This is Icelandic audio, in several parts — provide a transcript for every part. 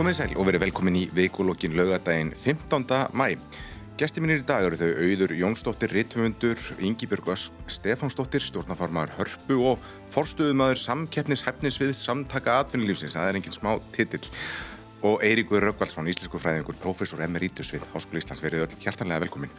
Komið sæl og verið velkomin í veikulokkin laugadaginn 15. mæ. Gesti mínir í dag eru þau auður Jónsdóttir, Rittvöndur, Ingi Björgvas, Stefansdóttir, stjórnafarmaður Hörpu og forstuðumadur samkeppnis hæfnisvið samtaka atvinnulífsins. Það er enginn smá titill. Og Eiríkur Röggvaldsson, íslensku fræðingur, professor emeritus við Háskóli Íslands, verið öll hjartanlega velkomin.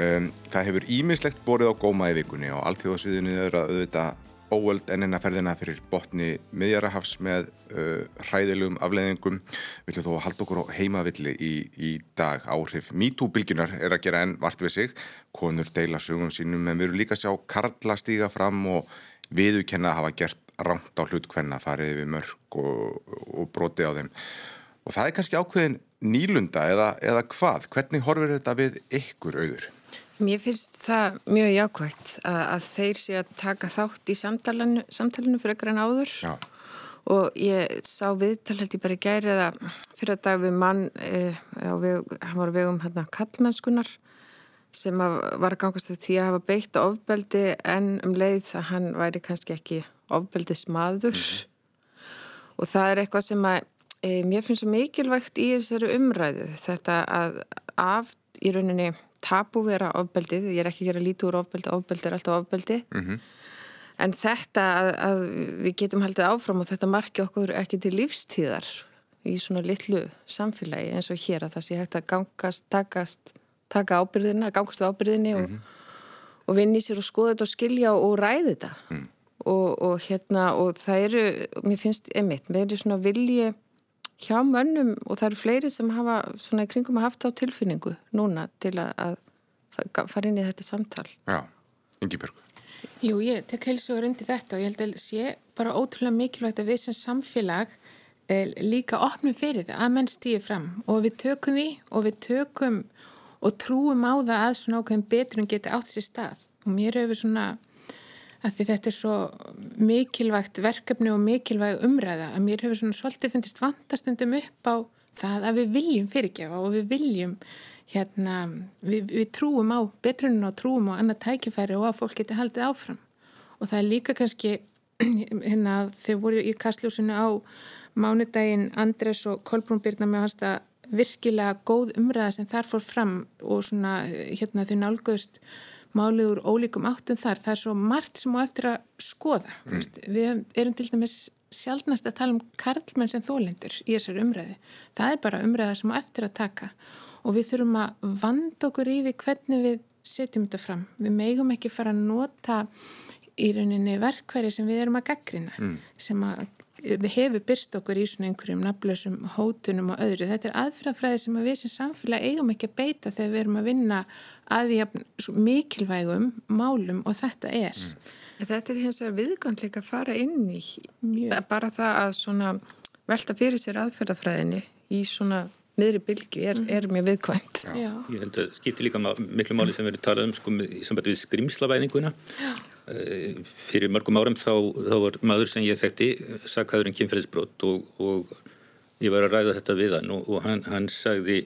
Um, það hefur ímislegt borið á góma í vikunni og alltíðasviðinu eru að auðvitað óöld ennina ferðina fyrir botni miðjarahafs með uh, hræðilegum afleðingum. Við ætlum þó að halda okkur á heimavilli í, í dag áhrif. MeToo-bylgjunar er að gera enn vart við sig. Konur deila sögum sínum en við erum líka að sjá Karla stíga fram og viðukenna að hafa gert rámt á hlutkvenna, farið við mörg og, og broti á þeim. Og það er kannski ákveðin nýlunda eða, eða hvað? Hvernig horfir þetta við ykkur auður? Mér finnst það mjög jákvægt að, að þeir sé að taka þátt í samtalenu, samtalenu fyrir ekkert en áður Já. og ég sá viðtal held ég bara í gæri eða fyrir að dag við mann eh, veg, hann var vegum hérna kallmennskunar sem að var gangast við því að hafa beitt ofbeldi en um leið að hann væri kannski ekki ofbeldismadur mm -hmm. og það er eitthvað sem að eh, mér finnst svo mikilvægt í þessari umræðu þetta að af í rauninni tapu vera ofbeldið, ég er ekki að gera lítið úr ofbeldi, ofbeldi er alltaf ofbeldi mm -hmm. en þetta að, að við getum haldið áfram og þetta marki okkur ekki til lífstíðar í svona litlu samfélagi eins og hér að það sé hægt að gangast, takast, taka ábyrðina, gangast á ábyrðinni og, mm -hmm. og vinni sér og skoða þetta og skilja og ræði þetta mm. og, og hérna og það eru, mér finnst emitt, með því svona vilji hjá mönnum og það eru fleiri sem hafa svona í kringum að haft á tilfinningu núna til að, að fara inn í þetta samtal. Já, Ingi Björg. Jú, ég tek heilsugur undir þetta og ég held að sé bara ótrúlega mikilvægt að við sem samfélag eh, líka opnum fyrir það að menn stýði fram og við tökum því og við tökum og trúum á það að svona ákveðin betur en geti átt sér stað og mér hefur svona að því þetta er svo mikilvægt verkefni og mikilvæg umræða að mér hefur svona svolítið fundist vantastundum upp á það að við viljum fyrirgefa og við viljum hérna, við, við trúum á betrunum og trúum á annað tækifæri og að fólk geti haldið áfram. Og það er líka kannski hérna þeir voru í kastljósinu á mánudaginn Andres og Kolbrún Byrna með hans það virkilega góð umræða sem þar fór fram og svona hérna þau nálgöðust málið úr ólíkum áttum þar. Það er svo margt sem á eftir að skoða. Mm. Við erum til dæmis sjálfnast að tala um karlmenn sem þólendur í þessar umræði. Það er bara umræða sem á eftir að taka og við þurfum að vanda okkur í því hvernig við setjum þetta fram. Við megum ekki fara að nota í rauninni verkværi sem við erum að gaggrina mm. sem að hefur byrst okkur í svona einhverjum naflösum hótunum og öðru. Þetta er aðfyrrafræði sem að við sem samfélag eigum ekki að beita þegar við erum að vinna að því mikilvægum málum og þetta er. Mm. Þetta er hins vegar viðgandleika að fara inn í Mjög. bara það að svona velta fyrir sér aðfyrrafræðinni í svona miðri bylgu er, mm. er mjög viðkvæmt. Já. Ég held að skipti líka miklu máli sem við erum talað um sko, í sambandi við skrimslavæðinguna. Já fyrir mörgum árum þá, þá var maður sem ég þekkti sakkaðurinn kynferðisbrott og, og ég var að ræða þetta við hann og, og hann, hann sagði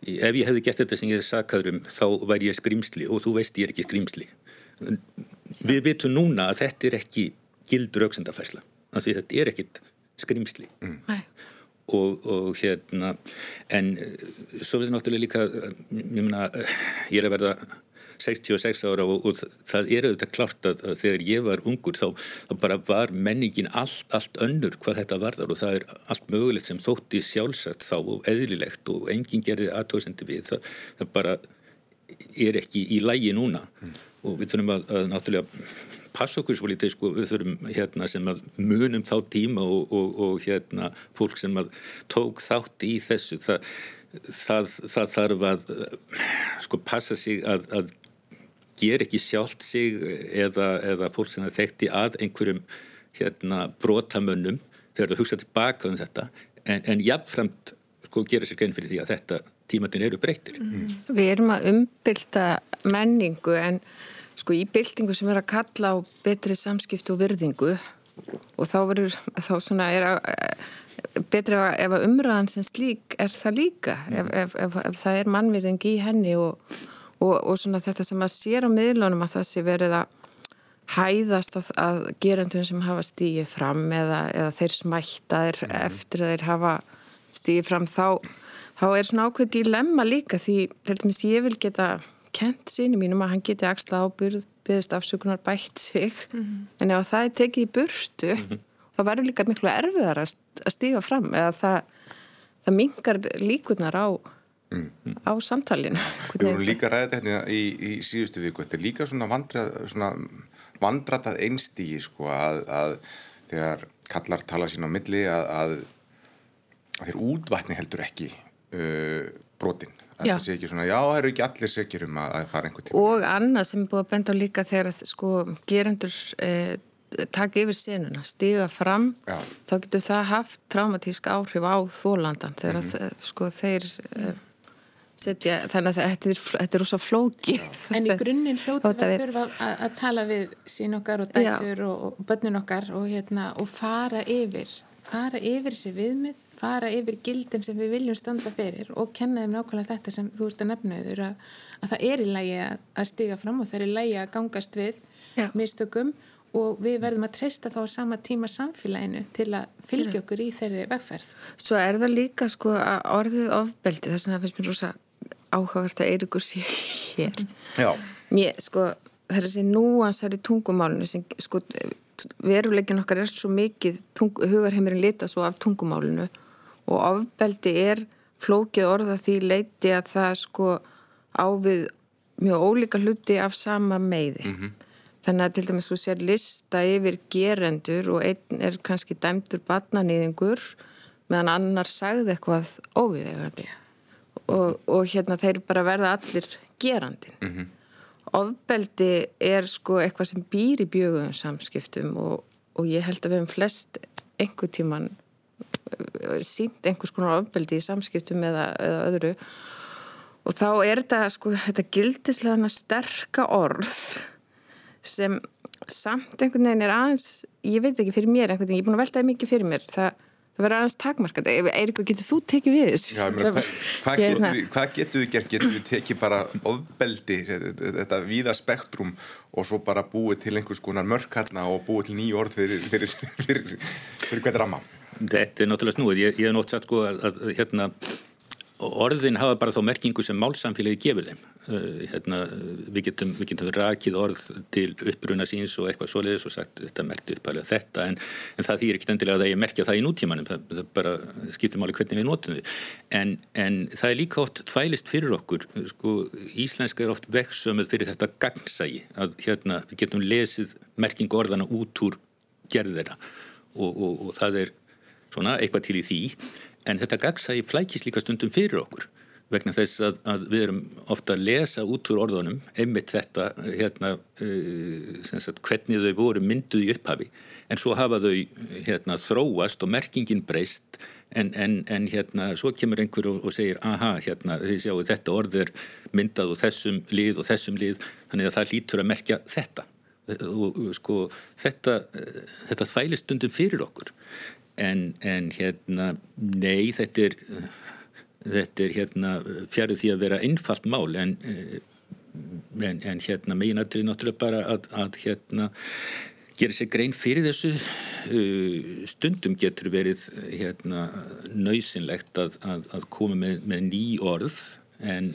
ef ég hefði gert þetta sem ég sakkaðurum þá væri ég skrimsli og þú veist ég er ekki skrimsli við vitum núna að þetta er ekki gildur auksendafærsla þannig að þetta er ekkit skrimsli mm. og, og hérna en eh, svo þetta náttúrulega líka ég, mena, ég er að verða 66 ára og, og það er auðvitað klart að, að þegar ég var ungur þá, þá bara var menningin allt, allt önnur hvað þetta varðar og það er allt mögulegt sem þótti sjálfsagt þá og eðlilegt og enginn gerði aðtóðsendi við. Það, það bara er ekki í lægi núna. Mm. og við þurfum að, að náttúrulega passa okkur svo litið sko, við þurfum hérna sem að munum þá tíma og, og, og hérna fólk sem að tók þátt í þessu. Það, það, það þarf að sko passa sig að, að ger ekki sjálft sig eða, eða fólk sem það þekkti að einhverjum hérna, brotamönnum þegar það hugsa tilbaka um þetta en, en jafnframt sko, gera sér grein fyrir því að þetta tímatin eru breytir. Mm. Við erum að umbylta menningu en sko í byltingu sem er að kalla á betri samskipt og virðingu og þá verður þá svona er að betri að ef að umræðan sem slík er það líka mm. ef, ef, ef, ef það er mannvirðing í henni og og, og svona þetta sem að sér á miðlunum að það sé verið að hæðast að, að gerandum sem hafa stíið fram eða, eða þeir smættaðir mm. eftir að þeir hafa stýði fram þá, þá er svona ákveð dilemma líka því til dæmis ég vil geta kent síni mínum að hann geti axla ábyrð byggðist afsökunar bætt sig mm -hmm. en ef það er tekið í burtu mm -hmm. þá verður líka miklu erfiðar að stíga fram eða það, það mingar líkunar á mm á samtalinu Við vorum líka ræðið þetta hérna í, í síðustu viku þetta er líka svona, vandra, svona vandratað einstígi sko að, að þegar kallar tala sín á milli að, að, að þeir útvætni heldur ekki uh, brotin að það sé ekki svona, já, það eru ekki allir sekjur um að, að fara einhver tíma. Og annað sem er búið að benda á líka þegar sko gerendur eh, taka yfir senuna, stiga fram já. þá getur það haft traumatísk áhrif á þólandan þegar mm -hmm. sko þeir eh, setja, þannig að þetta er, þetta er rosa flóki. En í grunninn hljóttum við þurfa að, tala við sín okkar og dættur og, og börnun okkar og, hérna, og fara yfir fara yfir þessi viðmið fara yfir gildin sem við viljum standa fyrir og kenna þeim nákvæmlega þetta sem þú ert að nefna yfir að, að það er í lægi að stiga fram og það er í lægi að gangast við Já. mistökum og við verðum að treysta þá sama tíma samfélaginu til að fylgja okkur í þeirri vegferð. Svo er það líka sko að orðið ofbeldi þess að það finnst mér rosa áhugavert að Eirikur sé hér. Já. Mér sko það er þessi núansari tungumálinu sem sko veruleikin okkar er svo mikið hugarheimurinn lita svo af tungumálinu og ofbeldi er flókið orða því leiti að það sko á við mjög ólíka hluti af sama meiði. Mm -hmm. Þannig að til dæmis þú sér lista yfir gerendur og einn er kannski dæmtur batnanýðingur meðan annar sagði eitthvað óviðegandi og, og hérna þeir bara verða allir gerandin. Mm -hmm. Ofbeldi er sko eitthvað sem býr í bjögum samskiptum og, og ég held að við hefum flest einhver tíman sínt einhvers konar ofbeldi í samskiptum eða, eða öðru og þá er þetta sko þetta gildislega sterka orð sem samt einhvern veginn er aðeins ég veit ekki fyrir mér einhvern veginn, ég er búin að veltaði mikið fyrir mér það, það verður aðeins takmarkað Eirikur, getur þú tekið við þessu? Já, hvað, hvað, hérna. getur, hvað getur við gert? Getur við tekið bara ofbeldi þetta víða spektrum og svo bara búið til einhvers konar mörkarna og búið til nýjórð fyrir, fyrir, fyrir, fyrir hvernig ramma? Þetta er náttúrulega snúið. Ég hef nátt satt sko að, að hérna, orðin hafa bara þá merkingu sem málsamfélagi gefur þeim. Uh, hérna, við, getum, við getum rakið orð til uppbruna síns og eitthvað svoleiðis og sagt þetta merkti upphæðilega þetta en, en það þýr ekkert endilega að ég merkja það í nútímanum. Það, það bara skiptir máli hvernig við notum við. En, en það er líka oft tvælist fyrir okkur. Sko, íslenska er oft vexsömuð fyrir þetta gagnsægi að hérna, við getum lesið merkingu orðana út úr gerðina og, og, og það er svona eitthvað til í því en þetta gagsægi flækist líka stundum fyrir okkur vegna þess að, að við erum ofta að lesa út úr orðunum einmitt þetta hérna, uh, sagt, hvernig þau voru mynduð í upphafi. En svo hafa þau hérna, þróast og merkingin breyst. En, en, en hérna svo kemur einhver og, og segir aha hérna sjáu þetta orð er myndað og þessum lið og þessum lið. Þannig að það lítur að merkja þetta. Og sko þetta, þetta þvælist stundum fyrir okkur en, en hérna nei þetta er þetta er hérna fjarið því að vera einfalt mál. En, en, en hérna meginatri náttúrulega bara að, að hérna gera sér grein fyrir þessu stundum getur verið hérna nöysinlegt að, að, að koma með, með ný orð. En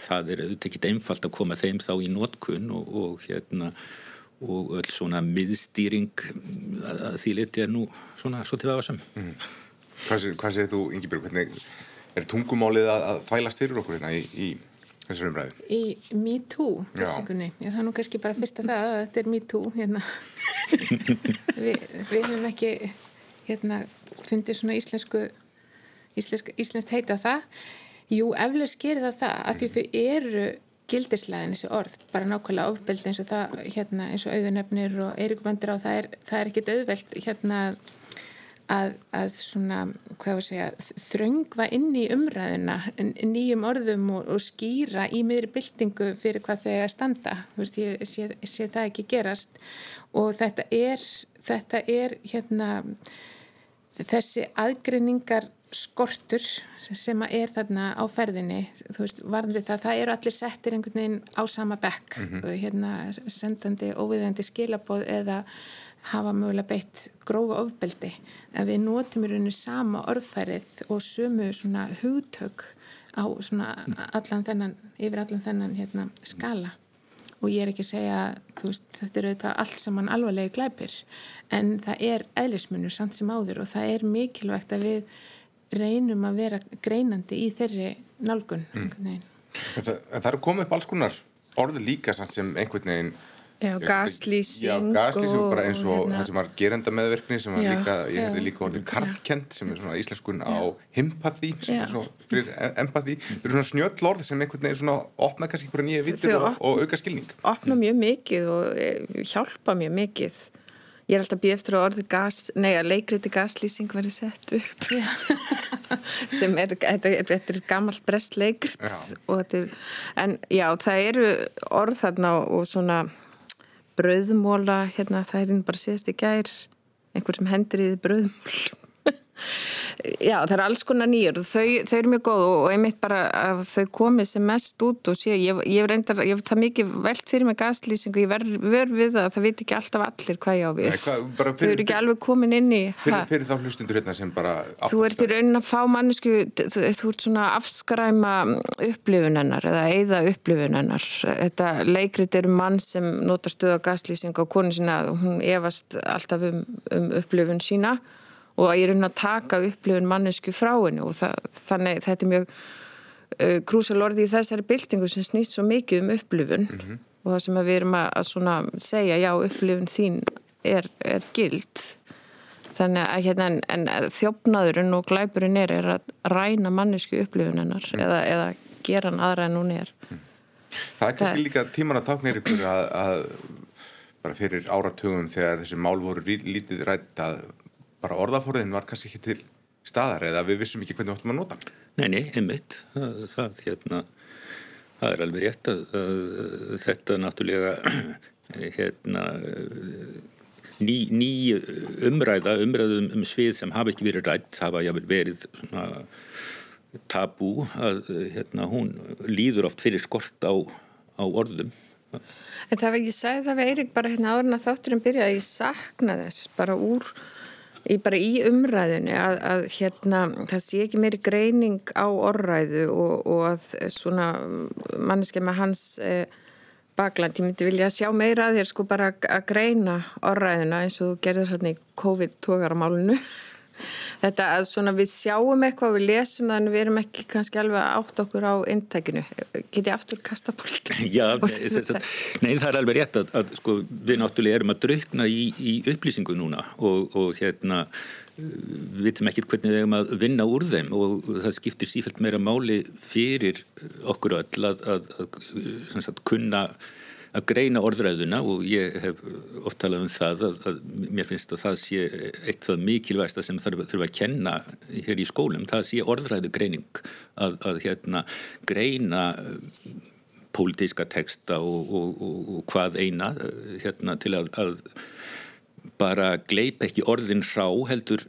það er auðvitað ekki einfalt að koma þeim þá í nótkunn og, og hérna og öll svona miðstýring að því liti er nú svona svolítið aðvarsam mm. Hvað, hvað segir þú, Ingebjörg, hvernig er tungumálið að, að fælast fyrir okkur hérna í, í þessar umræðu? Í MeToo, þessingunni það er nú kannski bara fyrst að það að þetta er MeToo hérna. Vi, við hefum ekki hérna fundið svona íslensku íslensk, íslenskt heita það. Jú, eflags gerir það það að því þau eru gildislegin þessi orð, bara nákvæmlega ofbeldi eins og það, hérna, eins og auðunöfnir og eirikvandir á, það er, það er ekkit auðvelt hérna að, að svona, hvað var að segja þröngva inn í umræðina nýjum orðum og, og skýra í miðri byltingu fyrir hvað þeir að standa, þú veist, ég sé, sé það ekki gerast. Og þetta er þetta er hérna þessi aðgreiningar skortur sem er þarna á ferðinni þú veist, varðandi það, það eru allir settir einhvern veginn á sama bekk. Mm -hmm. hérna, sendandi óviðendi skilabóð eða, hafa mögulega beitt grófa ofbeldi. En við notum í rauninni sama orðfærið og sömu svona hugtök á svona allan þennan, yfir allan þennan hérna, skala. Og ég er ekki að segja veist, þetta eru þetta allt saman alvarlegi glæpir. En það er eðlismunur samt sem áður og það er mikilvægt að við reynum að vera greinandi í þeirri nálgun mm. en það, en það eru komið upp alls konar orði líka sem einhvern veginn Já, gaslýsing Já, gaslýsing bara eins og hérna, það sem var gerenda meðverkni sem var já, líka, ég hefði líka orðið karlkent sem er svona íslenskun á himpathy sem já. er svona fyrir empathy. Það eru svona snjöll orð sem einhvern veginn svona opna kannski einhverja nýja vittir og, og auka skilning. Opna mjög mikið og eh, hjálpa mjög mikið Ég er alltaf býð eftir að orðið gas, nei að leikriti gaslýsing verið sett upp. Sem er, þetta er, þetta er gammalt brest leikrit er, en já það eru orð þarna og svona bröðmóla, hérna það er bara síðast í gær einhver sem hendur í því bröðmól Já, það er alls konar nýjur. Þau, þau eru mjög góð og einmitt bara að þau komið sem mest út og sé, ég, ég reyndar, ég það mikið veld fyrir mig gaslýsingu, ég verð ver við það það veit ekki alltaf allir hvað ég á við. Nei, fyrir, þau eru ekki alveg komin inn í Fyrir, fyrir þá hlustundur hérna sem bara Þú ert í raunin að fá mannesku þú, ert svona afskræma upplifunennar eða eigða upplifunennar þetta leikrit eru mann sem notar stuða gaslýsingu á konu sína. Hún efast alltaf um, um upplifun sína og ég er um að taka upplifun mannesku frá henni og það, þannig þetta er mjög uh, krúsal orði í þessari byltingu sem snýst svo mikið um upplifun mm -hmm. og það sem við erum að, að segja já upplifun þín er, er gild þannig að hérna, en, en þjófnaðurinn og glæpurinn er, er að ræna mannesku upplifunennar mm. eða, eða gera hann aðra en hún er mm. Það er kannski líka tíman að tákna ykkur að, að bara fyrir áratugum þegar þessi mál voru lítið rætt að bara orðaforðin var kannski ekki til staðar eða við vissum ekki hvernig við áttum að nota Nei, nei, einmitt. Það, það, hérna, það er alveg rétt að, að þetta náttúrulega hérna ný, ný umræða umræðum um svið sem hafa ekki verið rætt hafa jáfnvel verið svona tabú að hérna, hún líður oft fyrir skort á, á orðum. En það var ekki segið það við Eirik bara hérna árin að þátturinn byrja að ég sakna þess bara úr í í umræðinu að, að hérna það sé ekki meiri greining á orðræðu og, og að svona manneski með hans eh, bakland, ég myndi vilja sjá meira að þér sko bara að greina orðræðina eins og þú gerðir hérna í COVID-tókaramálunu þetta að svona við sjáum eitthvað við lesum þannig við erum ekki kannski alveg átt okkur á inntækinu. Getið aftur kastapult Já, nei það er alveg rétt að, að sko, við náttúrulega erum að draukna í, í upplýsingu núna og, og hérna við veitum ekkert hvernig við erum að vinna úr þeim og það skiptir sífælt meira máli fyrir okkur öll að, að, að kunna að greina orðræðuna og ég hef oft talað um það að, að mér finnst að það sé eitt það mikilvægsta sem þarf, þarf að kenna hér í skólum, það sé orðræðu greining að, að hérna greina pólitíska texta og, og, og, og hvað eina hérna til að, að bara gleip ekki orðin frá heldur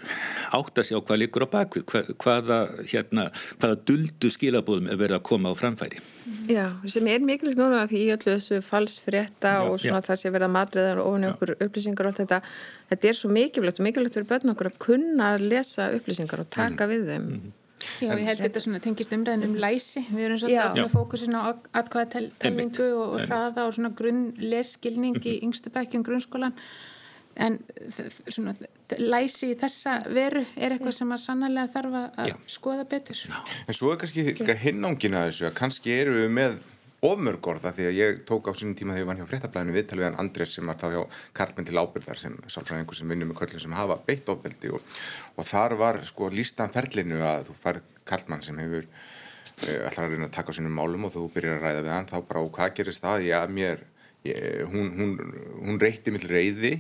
átt að sjá hvað likur á bakvið hvað, hvaða, hérna, hvaða duldu skilabóðum er verið að koma á framfæri. Já, sem er mikilvægt núna því í öllu þessu falsfrétta og svona já. það sé verið að matriðar og ofin okkur upplýsingar og allt þetta þetta er svo mikilvægt og mikilvægt fyrir börn okkur að kunna að lesa upplýsingar og taka mm. við þeim. Mm -hmm. Já, ég held þetta svona tengist umræðin um læsi. Við erum svolítið með fókusin á atkvæðatellingu og, og hraða og svona grunn leskilning í mhm. yngstu bekkjum grunnskólan en svona, læsi í þessa veru er eitthvað sem að sannlega þarf að Já. skoða betur Já. En svo er kannski hinnangin að þessu að kannski eru við með ofmörgorða því að ég tók á sínum tíma þegar ég var hjá fréttablaðinu viðtalvegan Andrés sem var þá hjá Karlmenn til ábyrðar sem sálfræðingur sem vinnur með körlum sem hafa beitt ofbeldi og, og þar var sko lístan ferlinu að þú fær Karlmann sem hefur uh, alltaf að reyna að taka á sínum málum og þú byrjar að ræða við hann þá bara og hvað gerist það? Já, mér, ég, hún, hún, hún reytti mill reyði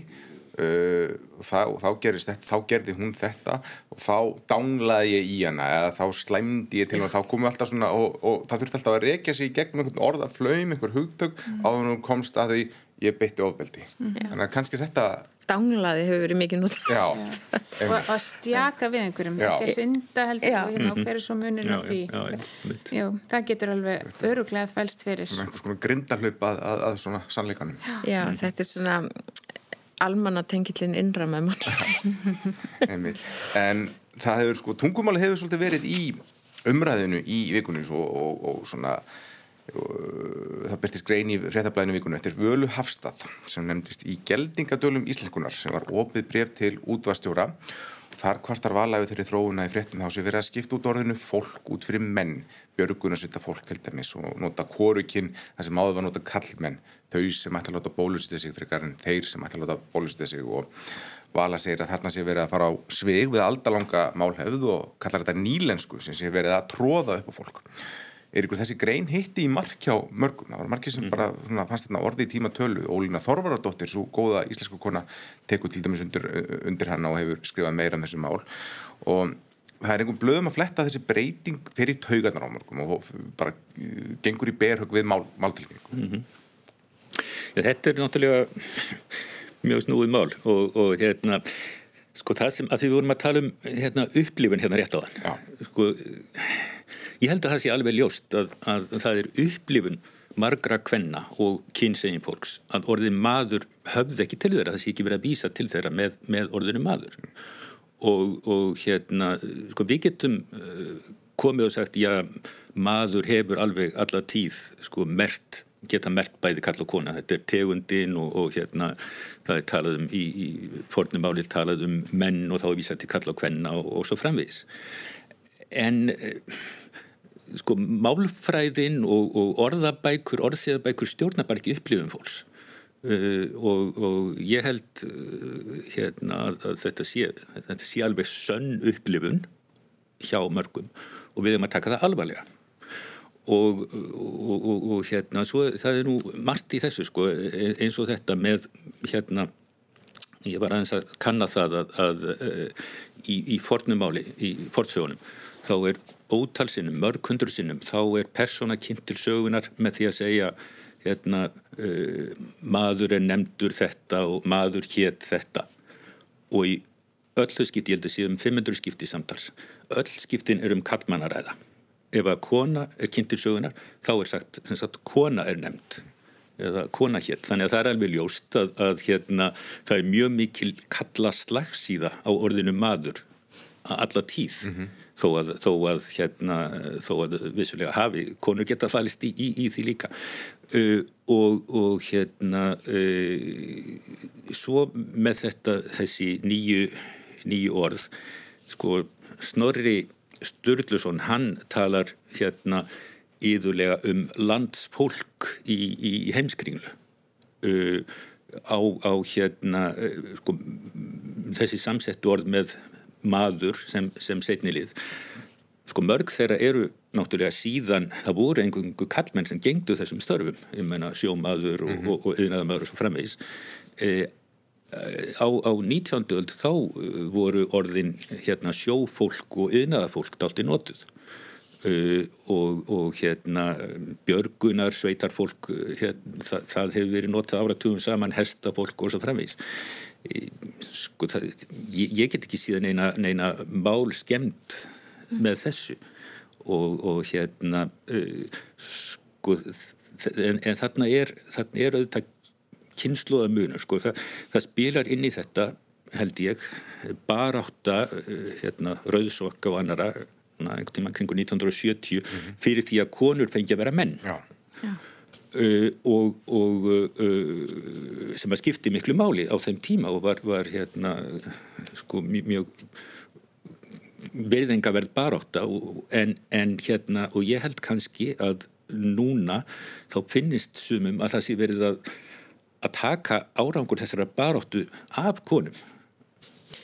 Uh, þá, þá gerist þetta, þá gerði hún þetta og þá dánlaði ég í hana eða þá slæmdi ég til hún þá komum við alltaf svona og, og það þurfti alltaf að rekja sig í gegnum einhvern orðaflöym, einhver hugtök mm. á því hún komst að því ég beitti ofbeldi. Mm. þannig að kannski þetta Dánlaði hefur verið mikið nút og að stjaka við einhverjum ekki hrinda heldur og hérna og hver er svo munin af því? já, það getur alveg öruglega fælst fyrir. Einhvers konar grindahlaup að, að, að svona sannleikanum. Já, þetta er svona almanna tengillin innra með manni. en það hefur sko, tungumáli hefur svolítið verið í umræðinu í vikunni og, og, og svona og, það byrtist grein í fréttablaðinu vikunni eftir Völu Hafstad sem nefndist í geldingadölum íslenskunar sem var opið bref til útvastjóra Þar kvartar valæfi þeirri þróuna í fréttum þá sem verið að skipta út orðinu fólk út fyrir menn, björgunarsvita fólk til dæmis og nota korukinn þar sem áður var nota kallmenn, þau sem ætla að láta bólustið sig frekar en þeir sem ætla að láta bólustið sig. Og vala segir að þarna sé verið að fara á svig við aldalanga málhefð og kallar þetta nýlensku sem sé verið að tróða upp á fólk. Er ykkur þessi grein hitti í mark hjá mörgum, það var margir sem mm. bara svona, fannst þetta orði í tíma tölu, Ólína Þorvaradóttir svo góða íslensku kona tekur til dæmis undir, undir hann og hefur skrifað meira um þessu mál. Og það er einhvern blöðum að fletta þessi breyting fyrir taugarnar á mörgum og bara uh, gengur í berhug við mál, máltilkningu mm -hmm. Þetta er náttúrulega mjög snúið mál og, og hérna sko það sem að því við vorum að tala um hérna, upplifin hérna rétt á hann sko Ég held að það sé alveg ljóst að, að það er upplifun margra kvenna og kynsegin fólks að orðin maður höfð ekki til þeirra, það sé ekki verið að vísa til þeirra með, með orðinu maður og, og hérna, sko við getum uh, komið og sagt, já, maður hefur alveg alla tíð sko mert, geta mert bæði kall og kona, þetta er tegundin og, og hérna, það er talað um í, í fornumáli talað um menn og þá er vísað til kall og kvenna og, og svo framvís en uh, sko málfræðin og, og orðabækur, orðsíðabækur stjórnar bara ekki upplifum fólks uh, og, og ég held uh, hérna að þetta sé, þetta sé alveg sönn upplifun hjá mörgum og við erum að taka það alvarlega. Og, og hérna svo, það er nú margt í þessu sko eins og þetta með hérna ég var aðeins að kanna það að, að, uh, í, í fornumáli, í fortsögunum þá er ótalsinnum, mörg hundur sinnum, þá er persóna kynnt til sögunar með því að segja hérna, uh, maður er nefndur þetta og maður hétt þetta. Og í öllu skipti, ég held að séum 500 skipti samtals, öll skiptin er um kallmannaræða. Ef að kona er kynnt til sögunar, þá er sagt, sagt kona er nefnd eða kona hétt, þannig að það er alveg ljóst að, að hérna, það er mjög mikil kalla slagsíða á orðinu maður. að alla tíð. Mm -hmm þó að, þó að, hérna, þó að vissulega hafi, konur geta falist í, í, í því líka. Uh, og, og hérna uh, svo með þetta þessi nýju, nýju orð sko Snorri Sturluson hann talar hérna íðulega um landsfólk í, í heimskringlu. Uh, á, á hérna uh, sko, þessi samsettu orð með maður sem, sem setnilið sko mörg þeirra eru náttúrulega síðan það voru einhverju kallmenn sem gengdu þessum störfum, ég menna sjómaður og, mm -hmm. og, og yðnaðamaður og svo framvegis e, á, á 19. öld þá e, voru orðin hérna sjófólk og yðnaðafólk dalt í notuð e, og, og hérna björgunar, sveitarfólk hérna, það, það hefur verið notað áratugum saman hestafólk og svo framvegis sko, það, ég, ég get ekki síðan neina, neina mál skemmt með þessu og, og hérna uh, sko en, en þarna er þarna er auðvitað kynsluða munur sko það, það spilar inn í þetta held ég barátta uh, hérna rauðsokka og annara einhvern tíma kringu 1970 mm -hmm. fyrir því að konur fengi að vera menn Já. Já. Uh, og, og uh, sem að skipti miklu máli á þeim tíma og var, var hérna sko mjög verðingaverð baróta en, en hérna og ég held kannski að núna þá finnist sumum að það sé verið að að taka árangur þessara baróttu af konum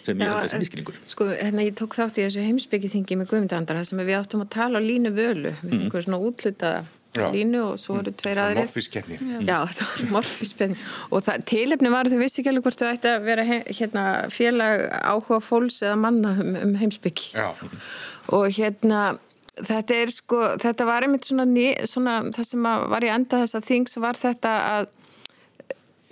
sem ég held að það er misklingur. Sko, hérna ég tók þátt í þessu heimsbyggjiþingi með Guðmundandar sem við áttum að tala á línu völu við fengum mm. svona útlutaða Já. línu og svo eru tveir aðrir. Morfískeppni. Já, það var morfískeppni og það, tilefni var að þau vissi ekki alveg hvort þau ætti að vera hérna, félag áhuga fólks eða manna um, um heimsbyggi. Já. Og hérna þetta er sko, þetta var einmitt svona, ný, svona það sem var í enda þess að þings var þetta að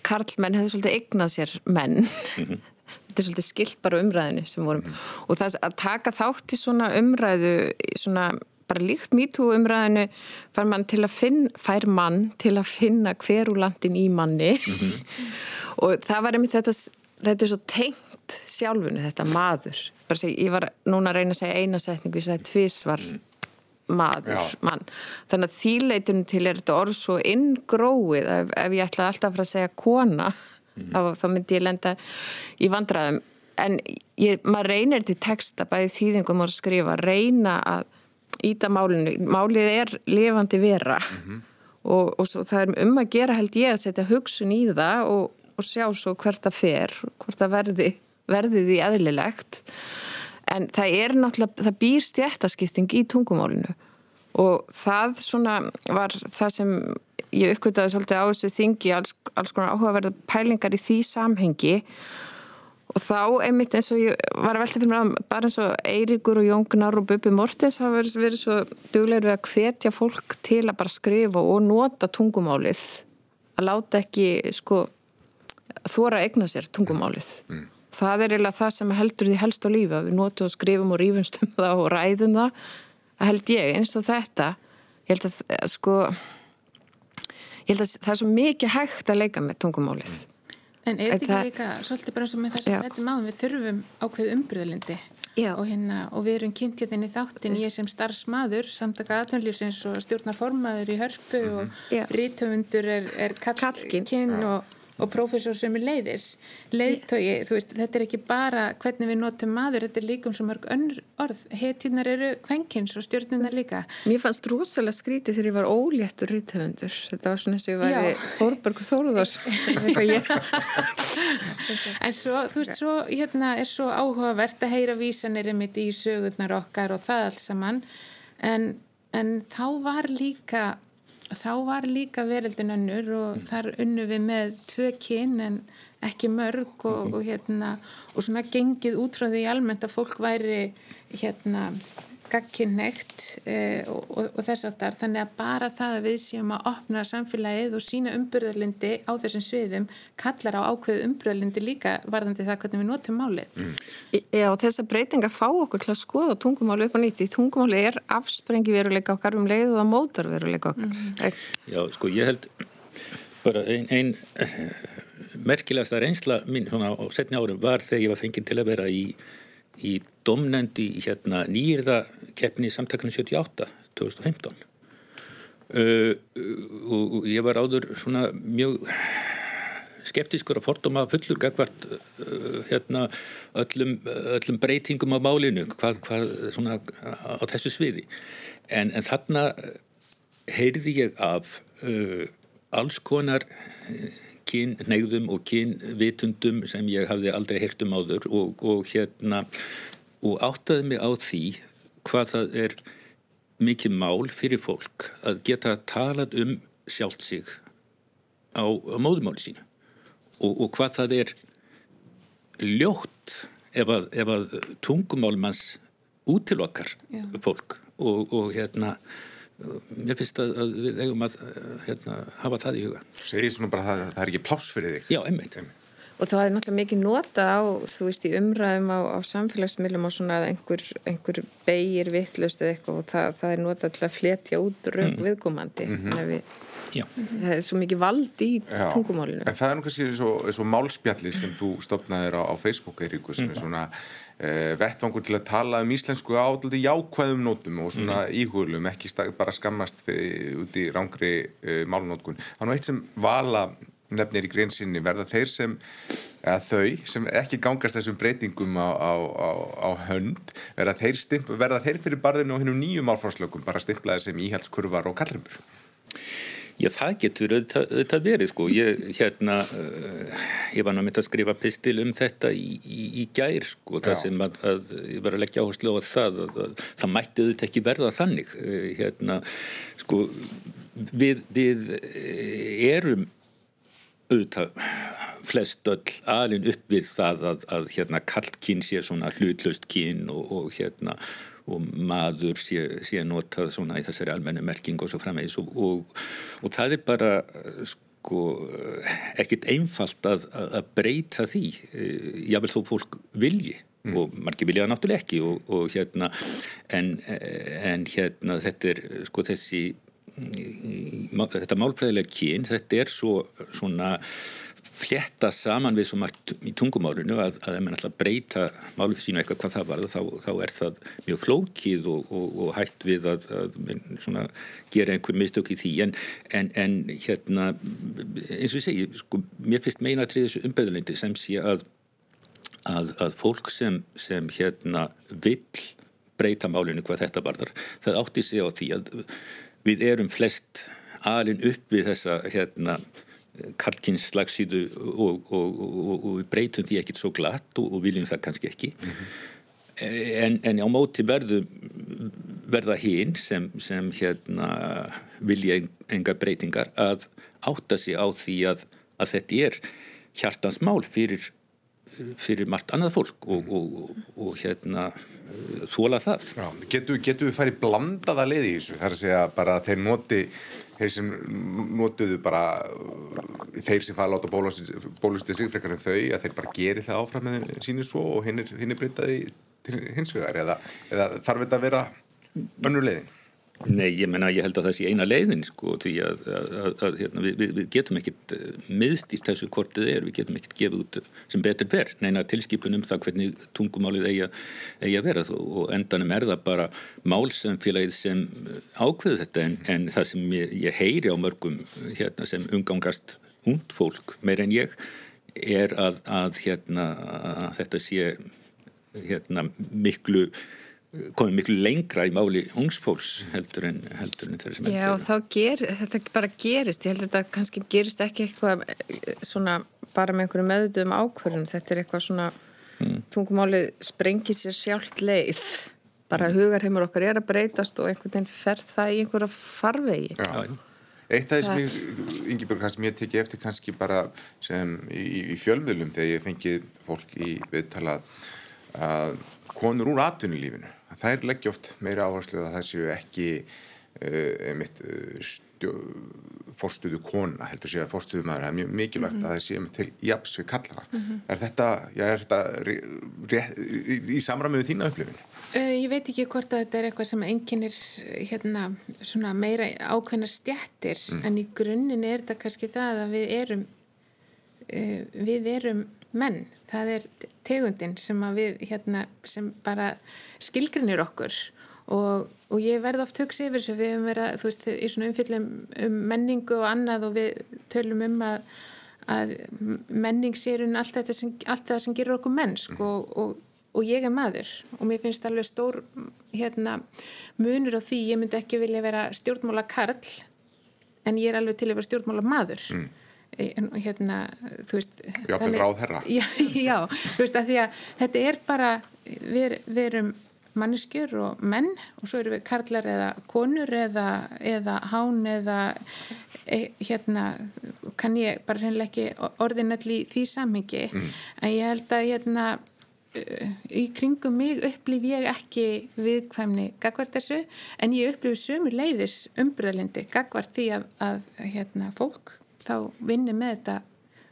karlmenn hefði svolítið eignað sér menn mm -hmm þetta er svolítið skilt bara umræðinu sem vorum mm. og það að taka þátt í svona umræðu svona bara líkt mýtu umræðinu fær mann til að finna, fær mann til að finna hverulandin í manni mm -hmm. og það var einmitt þetta, þetta er svo tengt sjálfunni, þetta maður. Seg, ég var núna að reyna að segja eina setningu, ég sagði tvís var mm. maður, Já. mann. Þannig að þýleitunum til er þetta orð svo inngróið ef, ef ég ætlaði alltaf að segja kona, mm -hmm. þá, þá myndi ég lenda í vandraðum en ég, maður reynir til texta bæði þýðingum að skrifa, reyna að íta málinu, málið er lifandi vera. Mm -hmm. og, og svo, það er um að gera held ég að setja hugsun í það og, og sjá svo hvert það fer, hvert það verði verði því eðlilegt. En það er náttúrulega, það býr stjættaskipting í tungumálinu. Og það svona var það sem ég uppgötaði svolítið á þessu þingi alls, alls konar áhugaverða pælingar í því samhengi. Og þá einmitt eins og ég var að velta fyrir mér að bara eins og Eiríkur og Jóngnar og Bubi Mortens hafa verið, verið svo duglegur við að hvetja fólk til að bara skrifa og nota tungumálið. Að láta ekki sko þóra að egna sér tungumálið. Mm. Það er eiginlega það sem heldur því helst á lífa. Við notum og skrifum og rífumst um það og ræðum. Það held ég eins og þetta. Ég held að sko, ég held að það er svo mikið hægt að leika með tungumálið. En er þetta ekki líka svolítið bara eins og með þess að þetta máðum við þurfum ákveð umbröðlindi og, hérna, og við erum kynnt hérna í þáttin ég sem starfsmaður, samtaka aðtöndlífsins og stjórnarformaður í hörpu mm -hmm. og rítöfundur er, er kallkinn og og prófessor sem er leiðis leiðtogi, þú veist, þetta er ekki bara hvernig við notum maður, þetta er líka um svo mörg önnur orð, hetjunar eru kvenkins og stjórnunar líka. Mér fannst rosalega skrítið þegar ég var óléttur rítöfundur, þetta var svona eins og ég var í Þorberg Þóruðars en svo, þú veist, svo hérna er svo áhugavert að heyra vísanir einmitt í sögurnar okkar og það allt saman. En, en þá var líka þá var líka veröldin önnur og mm. þar unnu við með tvö kyn en ekki mörg og, og hérna og svona gengið út frá því almennt að fólk væri hérna gagkinnegt eh, og, og, og þess aftar þannig að bara það að við séum að opna samfélagið og sína umbyrðarlindi á þessum sviðum kallar á ákveðu umbyrðarlindi líka varðandi það hvernig við notum málið mm. Já, þessar breytingar fá okkur til að skoða tungumáli upp á nýtti tungumáli er afsprengi veruleika okkar um leið og það mótar veruleika okkar mm. Já, sko, ég held bara einn ein, merkilegasta reynsla mín svona á setni árum var þegar ég var fenginn til að vera í í domnendi hérna nýjirða keppni samtakana 78 2015 uh, og ég var áður svona mjög skeptískur að fordóma fullur gagvart uh, hérna öllum, öllum breytingum á málinu hvað, hvað svona á þessu sviði. En, en þarna heyrði ég af uh, alls konar kynnegðum og kynnvitundum sem ég hafði aldrei heyrt um áður og, og hérna og áttaði mig á því hvað það er mikið mál fyrir fólk að geta talað um sjálft sig á, á móðumáli sína og, og hvað það er ljótt ef að, ef að tungumálmanns útilokkar fólk og, og hérna mér finnst að, að við eigum að hérna, hafa það í huga Segir svona bara að það, er ekki pláss fyrir þig Já, einmitt Og það er náttúrulega mikið nota á, þú veist, í umræðum á, á samfélagsmiðlum og svona að einhver, einhver beigir vittlust eða eitthvað og það, það er nota til að fletja út mm. viðkomandi mm -hmm. við, það er svo mikið vald í Já. tungumálinu En það er nú kannski svo, svo málspjalli sem þú stopnaðir á, á Facebook, Eiríkus, mm. svona eh, vettvangur til að tala um íslensku á jákvæðum nótum og svona mm. íhugulum, ekki bara skammast fyrir, út í rángri eh, málunótkun. Er nú eitt sem vala nefnir í greinsinni verða þeir sem eða þau sem ekki gangast þessum breytingum á, á, á, á hönd verða þeir, stimp, verða þeir fyrir barðinu og hennum nýjum álfárslökum bara stimplaði sem íhaldskurvar og kallrimbur Já, það getur auðvitað verið sko. Ég, hérna, uh, ég var náttúrulega að skrifa pistil um þetta í, í, í gær sko, það sem að, að ég var að leggja áherslu á það að, að það mætti auðvitað ekki verða þannig. Uh, hérna, sko, við, við eh, erum auðvitað flest öll alin upp við það að, að hérna, kallkinn sé svona hlutlaust kinn og, og hérna og maður sé, sé notað svona í þessari almennu merking og svo framvegis og, og, og það er bara sko ekkit einfalt að, að breyta því jável þó fólk vilji mm. og margir vilja það náttúrulega ekki og, og hérna en, en hérna þetta er sko þessi þetta málfræðilega kyn þetta er svo svona fletta saman við svo margt í tungumárinu að ef mann að breyta málum sínu eitthvað hvað það var þá, þá er það mjög flókið og, og, og hægt við að, að svona, gera einhver mistök í því. En, en, en hérna eins og ég segi, sko, mér finnst meina að þessu umbyrðulendi sem sé að, að, að fólk sem, sem hérna vill breyta málinu hvað þetta varðar, það átti sig á því að við erum flest alin upp við þessa hérna Karkins slagsíðu og, og, og, og breytum því ekkit svo glatt og viljum það kannski ekki mm -hmm. en, en á móti verðu verða hinn sem, sem hérna vilja enga breytingar að átta sig á því að, að þetta er hjartansmál fyrir fyrir margt annað fólk og, og, og hérna þóla það. Já, getur, getur við farið blandaða leið í þessu? Það er að segja bara að þeir noti þeir sem notuðu bara þeir sem fara að láta bólustið sig frekar en þau að þeir bara geri það áfram með síni svo og hinn er, breytaði hins vegar eða, eða þarf þetta að vera önnur leiðin? Nei, ég menna ég held að það sé eina leiðin sko því að, að, að hérna, við, við getum ekkit eh, miðstýrt þessu kortið er, við getum ekkit gefið út sem betur ver, neina tilskipunum það hvernig tungumálið eigi, að vera. Og endanum er það bara málsamfélagið sem ákveðu þetta. En, en það sem ég, ég heyri á mörgum hérna, sem umgangast hund fólk meir en ég er að, að hérna, þetta sé hérna, miklu komið miklu lengra í máli ungsfólks heldur en, heldur en þeirri sem Já, og þá ger, þetta bara gerist. Ég held að þetta kannski gerist ekki eitthvað eh, svona bara með einhverju meðutum ákverðum, þetta er eitthvað svona mm. tungumáli sprengir sér sjálft leið. Bara mm. hugarheimur okkar er að breytast og einhvern veginn fer það í einhverja farvegi. Já, eitt af því sem ég Ingeborg, kannski mér tekið eftir kannski bara sem í, í fjölmiðlum þegar ég fengið fólk í viðtala að konur úr atvinnulífinu þær leggja oft meira áherslu að það séu ekki uh, einmitt uh, fórstuðu kona heldur sé að fórstuðu maður það er mjög mikilvægt mm -hmm. að það séu til japs við kallana mm -hmm. er þetta, já, er þetta rétt, í, í samræmiðu þína upplifin? Uh, ég veit ekki hvort að þetta er eitthvað sem enginnir hérna, meira ákveðna stjættir mm. en í grunninn er þetta kannski það að við erum við erum menn, það er tegundin sem við hérna, sem bara skilgrinir okkur. Og, og ég verði oft hugsa yfir þessu við hefum verið þú veist í svona umfyllum um menningu og annað og við tölum um að, að menning sérun allt þetta sem, allt það sem gerur okkur mennsk og, og, og ég er maður. Og mér finnst alveg stór hérna, munur á því ég myndi ekki vilja vera stjórnmála karl en ég er alveg til að vera stjórnmála maður mm hérna þú veist Jáfnveg ráð herra já, já, þú veist að því að þetta er bara við, við erum manneskjur og menn og svo eru við karlar eða konur eða, eða hán eða e, hérna kann ég bara reynilega ekki orðinalli því samhengi mm. en ég held að hérna í kringum mig upplif ég ekki viðkvæmni gagvart þessu en ég upplifi sömur leiðis umbröðlindi gagvart því að, að hérna, fólk þá vinnir með þetta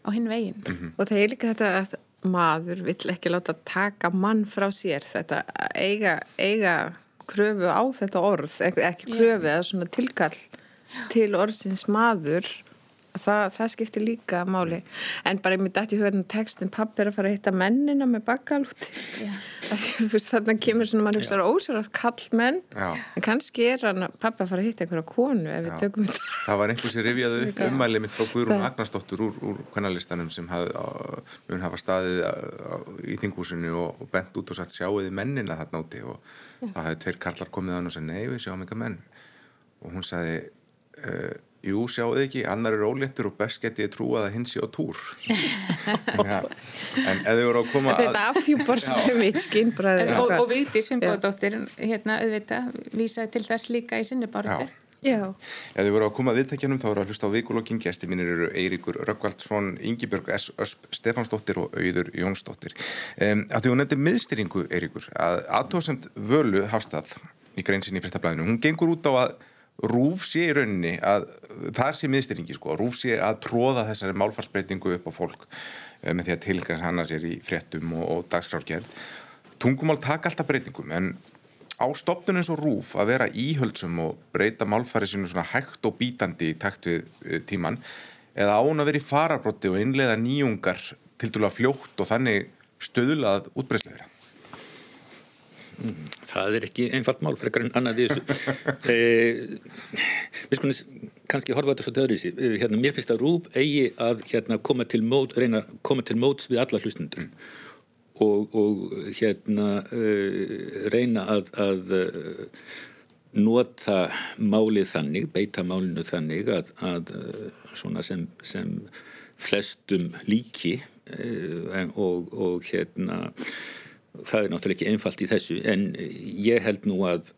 á hinn veginn. Mm -hmm. Og það er líka þetta að maður vill ekki láta taka mann frá sér, þetta eiga, eiga kröfu á þetta orð, ekki kröfu eða svona tilkall til orðsins maður það, það skiptir líka máli. En bara ég myndi eftir hugað textin pappi er að fara að hitta mennina með bakalúti þannig að kemur svona mann hugsaður ósverðast kall menn Já. en kannski er hann pappi að fara að hitta einhverja konu ef við tökum þetta. Það var einhversi rivjaðu upp umælið mitt frá Guðrún Agnarsdóttur úr, úr kvennalistanum sem hafði, mun hafa staðið í þingúsinu og, og bent út og satt sjáuði mennina þarna úti? Og Já. það hafði tveir kallar komið á hann og sagði nei við sjáum eitthvað menn. Og hún sagði uh, Jú, sjáu þið ekki, annar er óléttur og best getið trúað að hins sé á túr. ja, en ef þið voru að koma að... Þetta afhjúpar sem mitt skinnbræði. Og, og Vigdís Finnbóðdóttir, hérna, auðvitað, vísaði til þess líka í sinni báratu. Já. Ef þið voru að koma að viðtækjanum þá voru að hlusta á vikulokkin. Gæsti mínir eru Eiríkur Röggvaldsson, Yngibjörg S. Ösp, Stefansdóttir og Auður Jónsdóttir. Um, að því hún nefndi miðstyringu, Eiríkur, að aðtóðsend völu hafstað í greinsinni í frittablaðinu, hún gengur út á að Rúf sé í rauninni að það sé miðstyringi sko, Rúf sé að tróða þessari málfarsbreytingu upp á fólk eh, með því að tilgans hana sér í fréttum og, og dagskrárgerð. Tungumál taka alltaf breytingum en á stopnun eins og Rúf að vera íhöldsum og breyta málfari sinu svona hægt og bítandi í takt við tíman eða án að vera í farabrotti og innlega nýjungar til að fljótt og þannig stöðulað útbreyðsleira? Það er ekki einfalt mál fyrir en annað þessu. eh, við skonum kannski horfa þetta svo döður í sig. Eh, hérna, mér finnst að Rúb eigi að hérna, koma til mót, reyna að koma til móts við alla hlustundur og, og hérna uh, reyna að, að uh, nota málið þannig, beita málinu þannig að, að svona sem, sem flestum líki og, og hérna það er náttúrulega ekki einfalt í þessu en ég held nú að,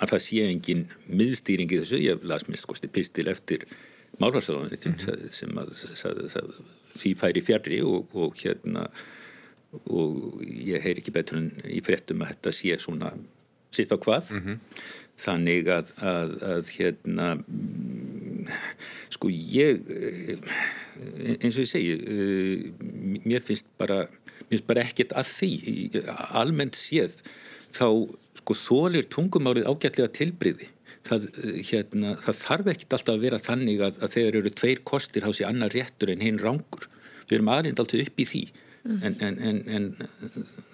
að það sé engin miðstýring í þessu, ég las mist kosti pistil eftir málvarsarðan mm -hmm. sem að það, það, því færi fjari og, og hérna og ég heyr ekki betur en í frettum að þetta sé svona sitt á hvað mm -hmm. þannig að, að, að hérna sko ég eins og ég segi mér finnst bara mér finnst bara ekkert að því. Almennt séð þá sko þólir tungumárið ágætlega tilbriði það, hérna, það þarf ekkert alltaf að vera þannig að, að þegar eru tveir kostir há sér annar réttur en hinn rángur við erum aðrind alltaf upp í því. En, en, en, en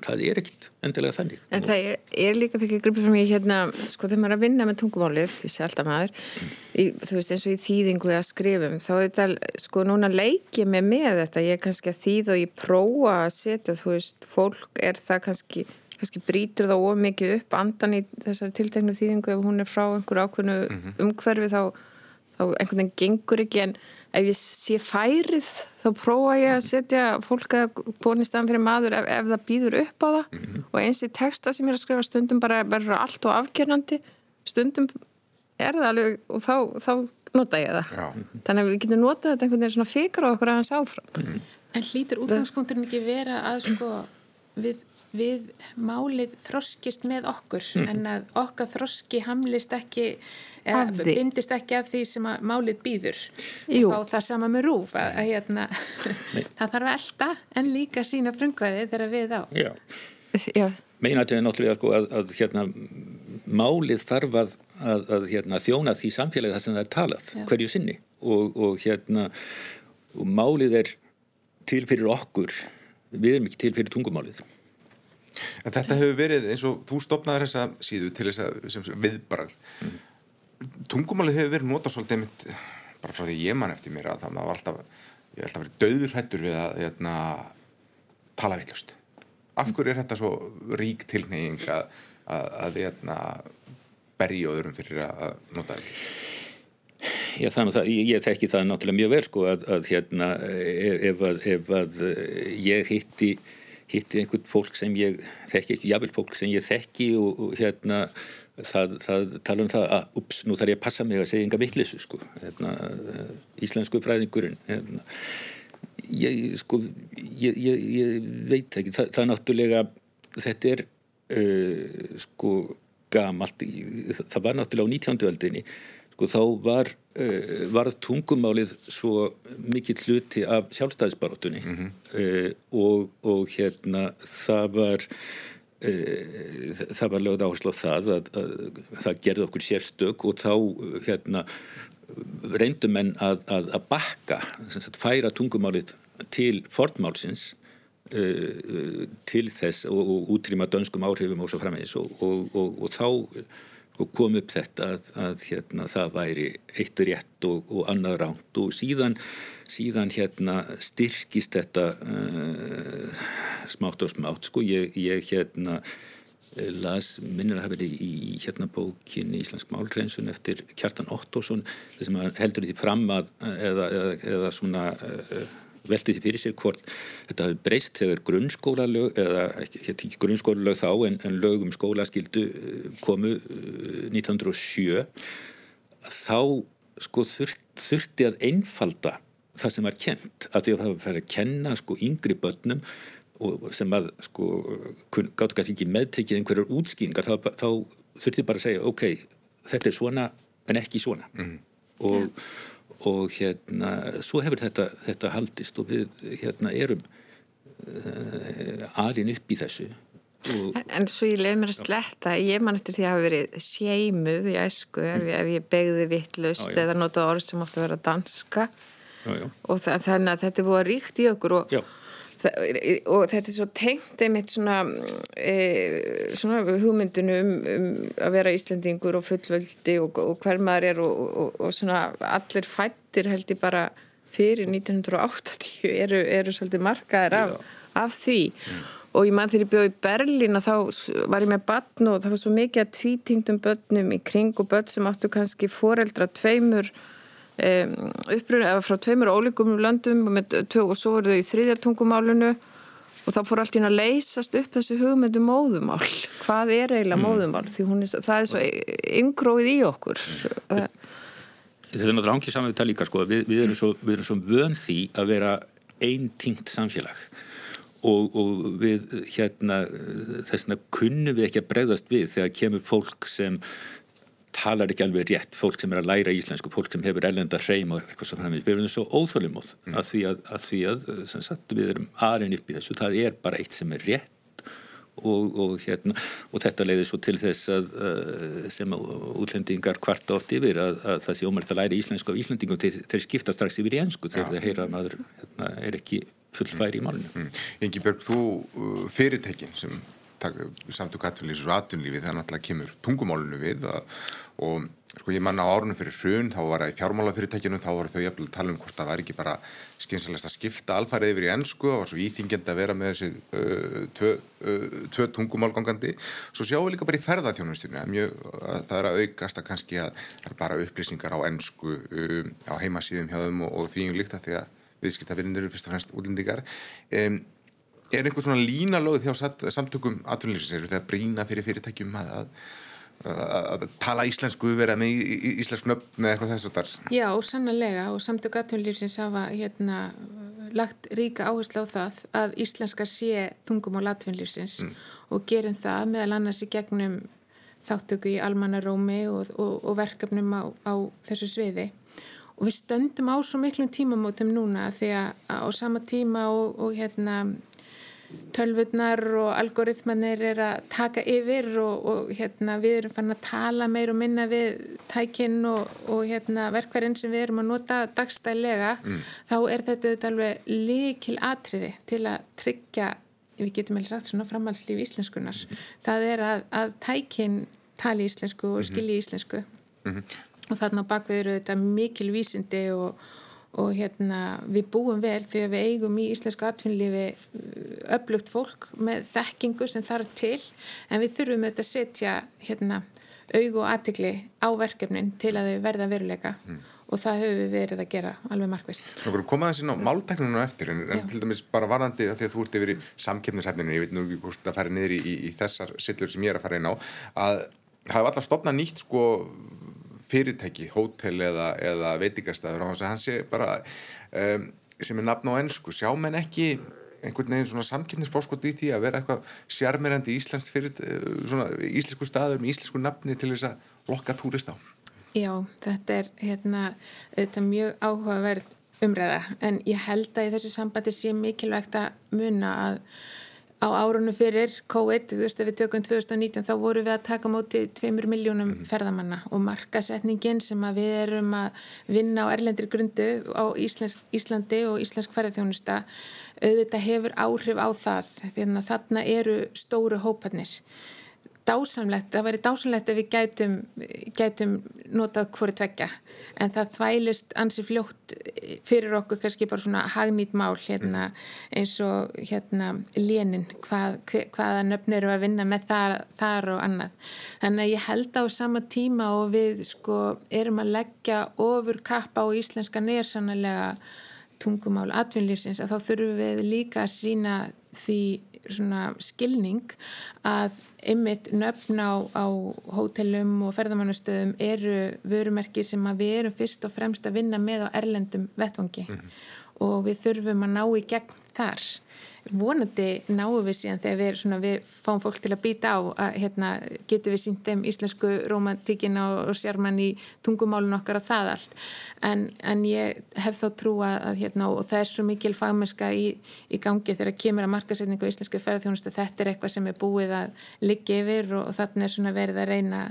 það er ekkert endilega þannig. En það er, er líka fyrir ekki gripið frá mig hérna, sko þegar maður er að vinna með tungumálið því sé alltaf maður í, þú veist eins og í þýðingu eða skrifum þá er þetta, sko núna leikið mig með þetta. Ég er kannski að þýð og ég prófa að setja, þú veist, fólk er það kannski kannski brítur þá ómikið upp andan í þessari tilteknu þýðingu. Ef hún er frá einhverju ákveðnu mm -hmm. umhverfi þá, þá einhvern veginn gengur ekki. En ef ég sé færið þá prófa ég að setja fólk að bóni staðan fyrir maður ef, ef það býður upp á það mm -hmm. og eins í texta sem ég er að skrifa stundum bara verður allt og afgjörnandi stundum er það alveg og þá, þá nota ég það Já. þannig að við getum notað þetta einhvern veginn svona á okkur aðeins áfram mm -hmm. En hlýtur útgangspunkturinn ekki vera að sko við, við málið þroskist með okkur mm. en að okkar þroski hamlist ekki eða bindist ekki af því sem að málið býður Jú. og það sama með rúf að, að hérna, það þarf að elda en líka sína frungvæði þegar við á Já, Já. Meinaðið er náttúrulega sko, að, að hérna, málið þarf að, að hérna, þjóna því samfélagi það sem það er talað Já. hverju sinni og, og hérna og málið er til fyrir okkur við erum ekki til fyrir tungumálið. En Þetta hefur verið eins og þú stopnaði þessa síðu til þess að viðbrað mm. tungumálið hefur verið notað svolítið mitt, bara frá því ég mann eftir mér að það var alltaf ég held að verið döður hættur við að hérna, tala villust af hverju er þetta svo rík tilneying að, að, að hérna, berja öðrum fyrir að nota þetta Já, þannig að ég þekki það náttúrulega mjög vel sko að, að hérna ef að, ef að ég hitti, hitti einhvern fólk sem ég þekki ekki, jável fólk sem ég þekki og, og hérna það, það tala um það að ups, nú þarf ég að passa mig að segja enga vittlisu sko, hérna, íslensku fræðingurinn, hérna, ég sko, ég, ég, ég veit ekki, það, það náttúrulega, þetta er uh, sko gamalt, það var náttúrulega á 19. öldinni sko þá var, uh, var tungumálið svo mikill hluti af sjálfstæðisbarátunni mm -hmm. uh, og, og hérna það var uh, það var lögð áherslu á það að, að, að það gerði okkur sérstök og þá hérna reyndum enn að, að bakka sagt, færa tungumálið til fornmálsins til þess og, og útrýma dönskum áhrifum og svo framvegis og, og, og þá og kom upp þetta að, að hérna, það væri eitt rétt og, og annað ránt og síðan, síðan hérna, styrkist þetta uh, smátt og smátt. Sko ég, ég hérna las, minnir að hafa verið í hérna bókinni Íslensk málreinsun eftir Kjartan Ottosson að heldur því fram að eða, eða, eða svona uh, velti því fyrir sér hvort þetta hafi breyst þegar grunnskólalög eða ekki grunnskólalög þá en, en lög um skólaskildu eh, komu 1907 eh, þá sko þurft, þurfti að einfalda það sem var kent að því að það færi að kenna sko yngri börnum og sem að sko gáttu kannski ekki meðtekið einhverjar útskýningar þá, þá þurfti bara að segja ok, þetta er svona en ekki svona. Mm. og, og hérna svo hefur þetta, þetta haldist og við hérna erum uh, alin upp í þessu. En, en svo ég lef mér að sletta, ég man eftir því að hafa verið seimuð í æsku ef, ef ég begði vittlust eða notað orð sem átti að vera danska. Já, já. og þannig að þetta er búið að ríkt í okkur og, og þetta er svo tengt einmitt svona, e, svona hugmyndunum um, um að vera Íslandingur og fullvöldi og, og hver maður er og, og svona allir fættir held ég bara fyrir 1980 eru, eru svolítið markaðir af, af því. Mm. Og ég mann þegar ég bjóð í Berlín að þá var ég með batn og það var svo mikið að tvítingdum börnum í kring og börn sem áttu kannski foreldra tveimur um, eða frá tveimur ólíkum löndum og, svo voru þau í þriðjartungumálunu og þá fór allt í hún að leysast upp þessi hugmyndu móðumál hvað er eiginlega mm. móðumál því er, það er svo yngróið í okkur. Þetta er náttúrulega ánkið saman við það líka sko. Við, við erum svo, svo vön því að vera eintingt samfélag. Og, og við hérna þess vegna kunnum við ekki að bregðast við þegar kemur fólk sem talar ekki alveg rétt, fólk sem er að læra íslensku, fólk sem hefur ellenda hreim og eitthvað svo framveg, við erum svo óþólumóð mm. að því að, að, því að sagt, við erum aðrin upp í þessu, það er bara eitt sem er rétt og, og, hérna, og þetta leiðir svo til þess að sem útlendingar kvart oft yfir að, að það sé ómært að læra íslensku af íslendingum þeir, þeir skipta strax yfir í ennsku þegar þeir heyra að maður hérna, er ekki fullfæri í málunum. Mm. Ingi Björg, þú uh, fyrirtekin sem samtök atvinnlýs og atvinnlífi það náttúrulega kemur tungumálunu við að, og sko ég manna á árunum fyrir hrun þá var það í fjármálafyrirtækjunum þá voru þau jafnvel að tala um hvort það var ekki bara skynsalast að skipta alfarið yfir í ennsku og var svo íþingjandi að vera með þessi uh, tvö, uh, tvö tungumálgangandi svo sjáum við líka bara í ferðarþjónustinu það er að aukast að kannski að það er bara upplýsingar á ennsku uh, á heimasíðum hjá þeim og, og því um líkt að því að viðskiptavinnir eru fyrst og fremst útlendingar. Um, er einhver svona lína lögð hjá samtökum atvinnlýsins að, tala íslensku vera með íslensku nöfn eða eitthvað þess að þar Já, sannlega og samtök atvinnlýsins hafa hérna lagt ríka áherslu á það að íslenska sé tungum á atvinnlýsins mm. og gerum það meðal annars í gegnum þáttöku í almannarómi og, og, og verkefnum á, á þessu sviði og við stöndum á svo miklum tímamótum núna því að á sama tíma og, og hérna tölvurnar og algoritmanir er að taka yfir og, og hérna við erum fann að tala meir og minna við tækinn og, og hérna verkverðin sem við erum að nota dagstælega mm. þá er þetta alveg líkil atriði til að tryggja, við getum eða sagt svona framhalslíf íslenskunar mm. það er að, að tækinn tali íslensku og mhm. skilji íslensku mm -hmm og þarna á bakvið eru þetta mikil vísindi og, og hérna við búum vel því að við eigum í íslensku atvinnlífi uh, upplugt fólk með þekkingu sem þarf til en við þurfum auðvitað að setja hérna aug og aðtikli á verkefnin til að þau verða veruleika mm. og það höfum við verið að gera alveg markvist. Þú voru komað þessi ná máltækninu eftir en, en til dæmis bara varðandi að því að þú ert yfir í samkefnishefninu, ég veit nú ekki hvort að fara niður í, í, í þessar sillur sem ég er að fara inn á að hafa allar stopnað nýtt sko fyrirtæki, hótel eða, eða veitingastæður á hans að hann sé bara um, sem er nafn á ennsku, sjá menn ekki einhvern veginn svona samkjöfnisforskot í því að vera eitthvað sjarmirandi íslenskt fyrir eh, svona íslensku staður með íslensku nafni til þess að lokka túrist á? Já, þetta er hérna, þetta er mjög áhugaverð umræða en ég held að í þessu sambandi sé mikilvægt að muna að á árunum fyrir COVID, þú veist, ef við tökum 2019 þá voru við að taka móti 2 miljónum mhm. ferðamanna og markasetningin sem að við erum að vinna á erlendri grundu á Íslands, Íslandi og Íslensk ferðarþjónusta auðvitað hefur áhrif á það því að þarna eru stóru hópanir dásamlegt, það væri dásamlegt ef við gætum, gætum notað hverju tvekja en það þvælist ansi fljótt fyrir okkur kannski bara svona hagnýtt mál hérna, eins og hérna lénin, hvað, hvaða nöfn eru að vinna með þar, þar og annað. Þannig að ég held á sama tíma og við sko erum að leggja ofur kappa á íslenska nýjarsannlega tungumál atvinnlýfsins að þá þurfum við líka að sína því skilning að ymmit nöfn á, á hótelum og ferðamannastöðum eru vörumerkir sem við erum fyrst og fremst að vinna með á erlendum vettvangi mm -hmm. og við þurfum að ná í gegn þar vonandi náum við síðan þegar við, svona, við fáum fólk til að býta á að hérna, getum við sínt þeim íslensku romantíkin og, og sérmann í tungumálun okkar og það allt. En, en ég hef þá trú að hérna, og það er svo mikil fagmesska í, í gangi þegar kemur að markasetningu í íslensku ferðarþjónustu, þetta er eitthvað sem er búið að liggja yfir og, og þarna er svona verið að reyna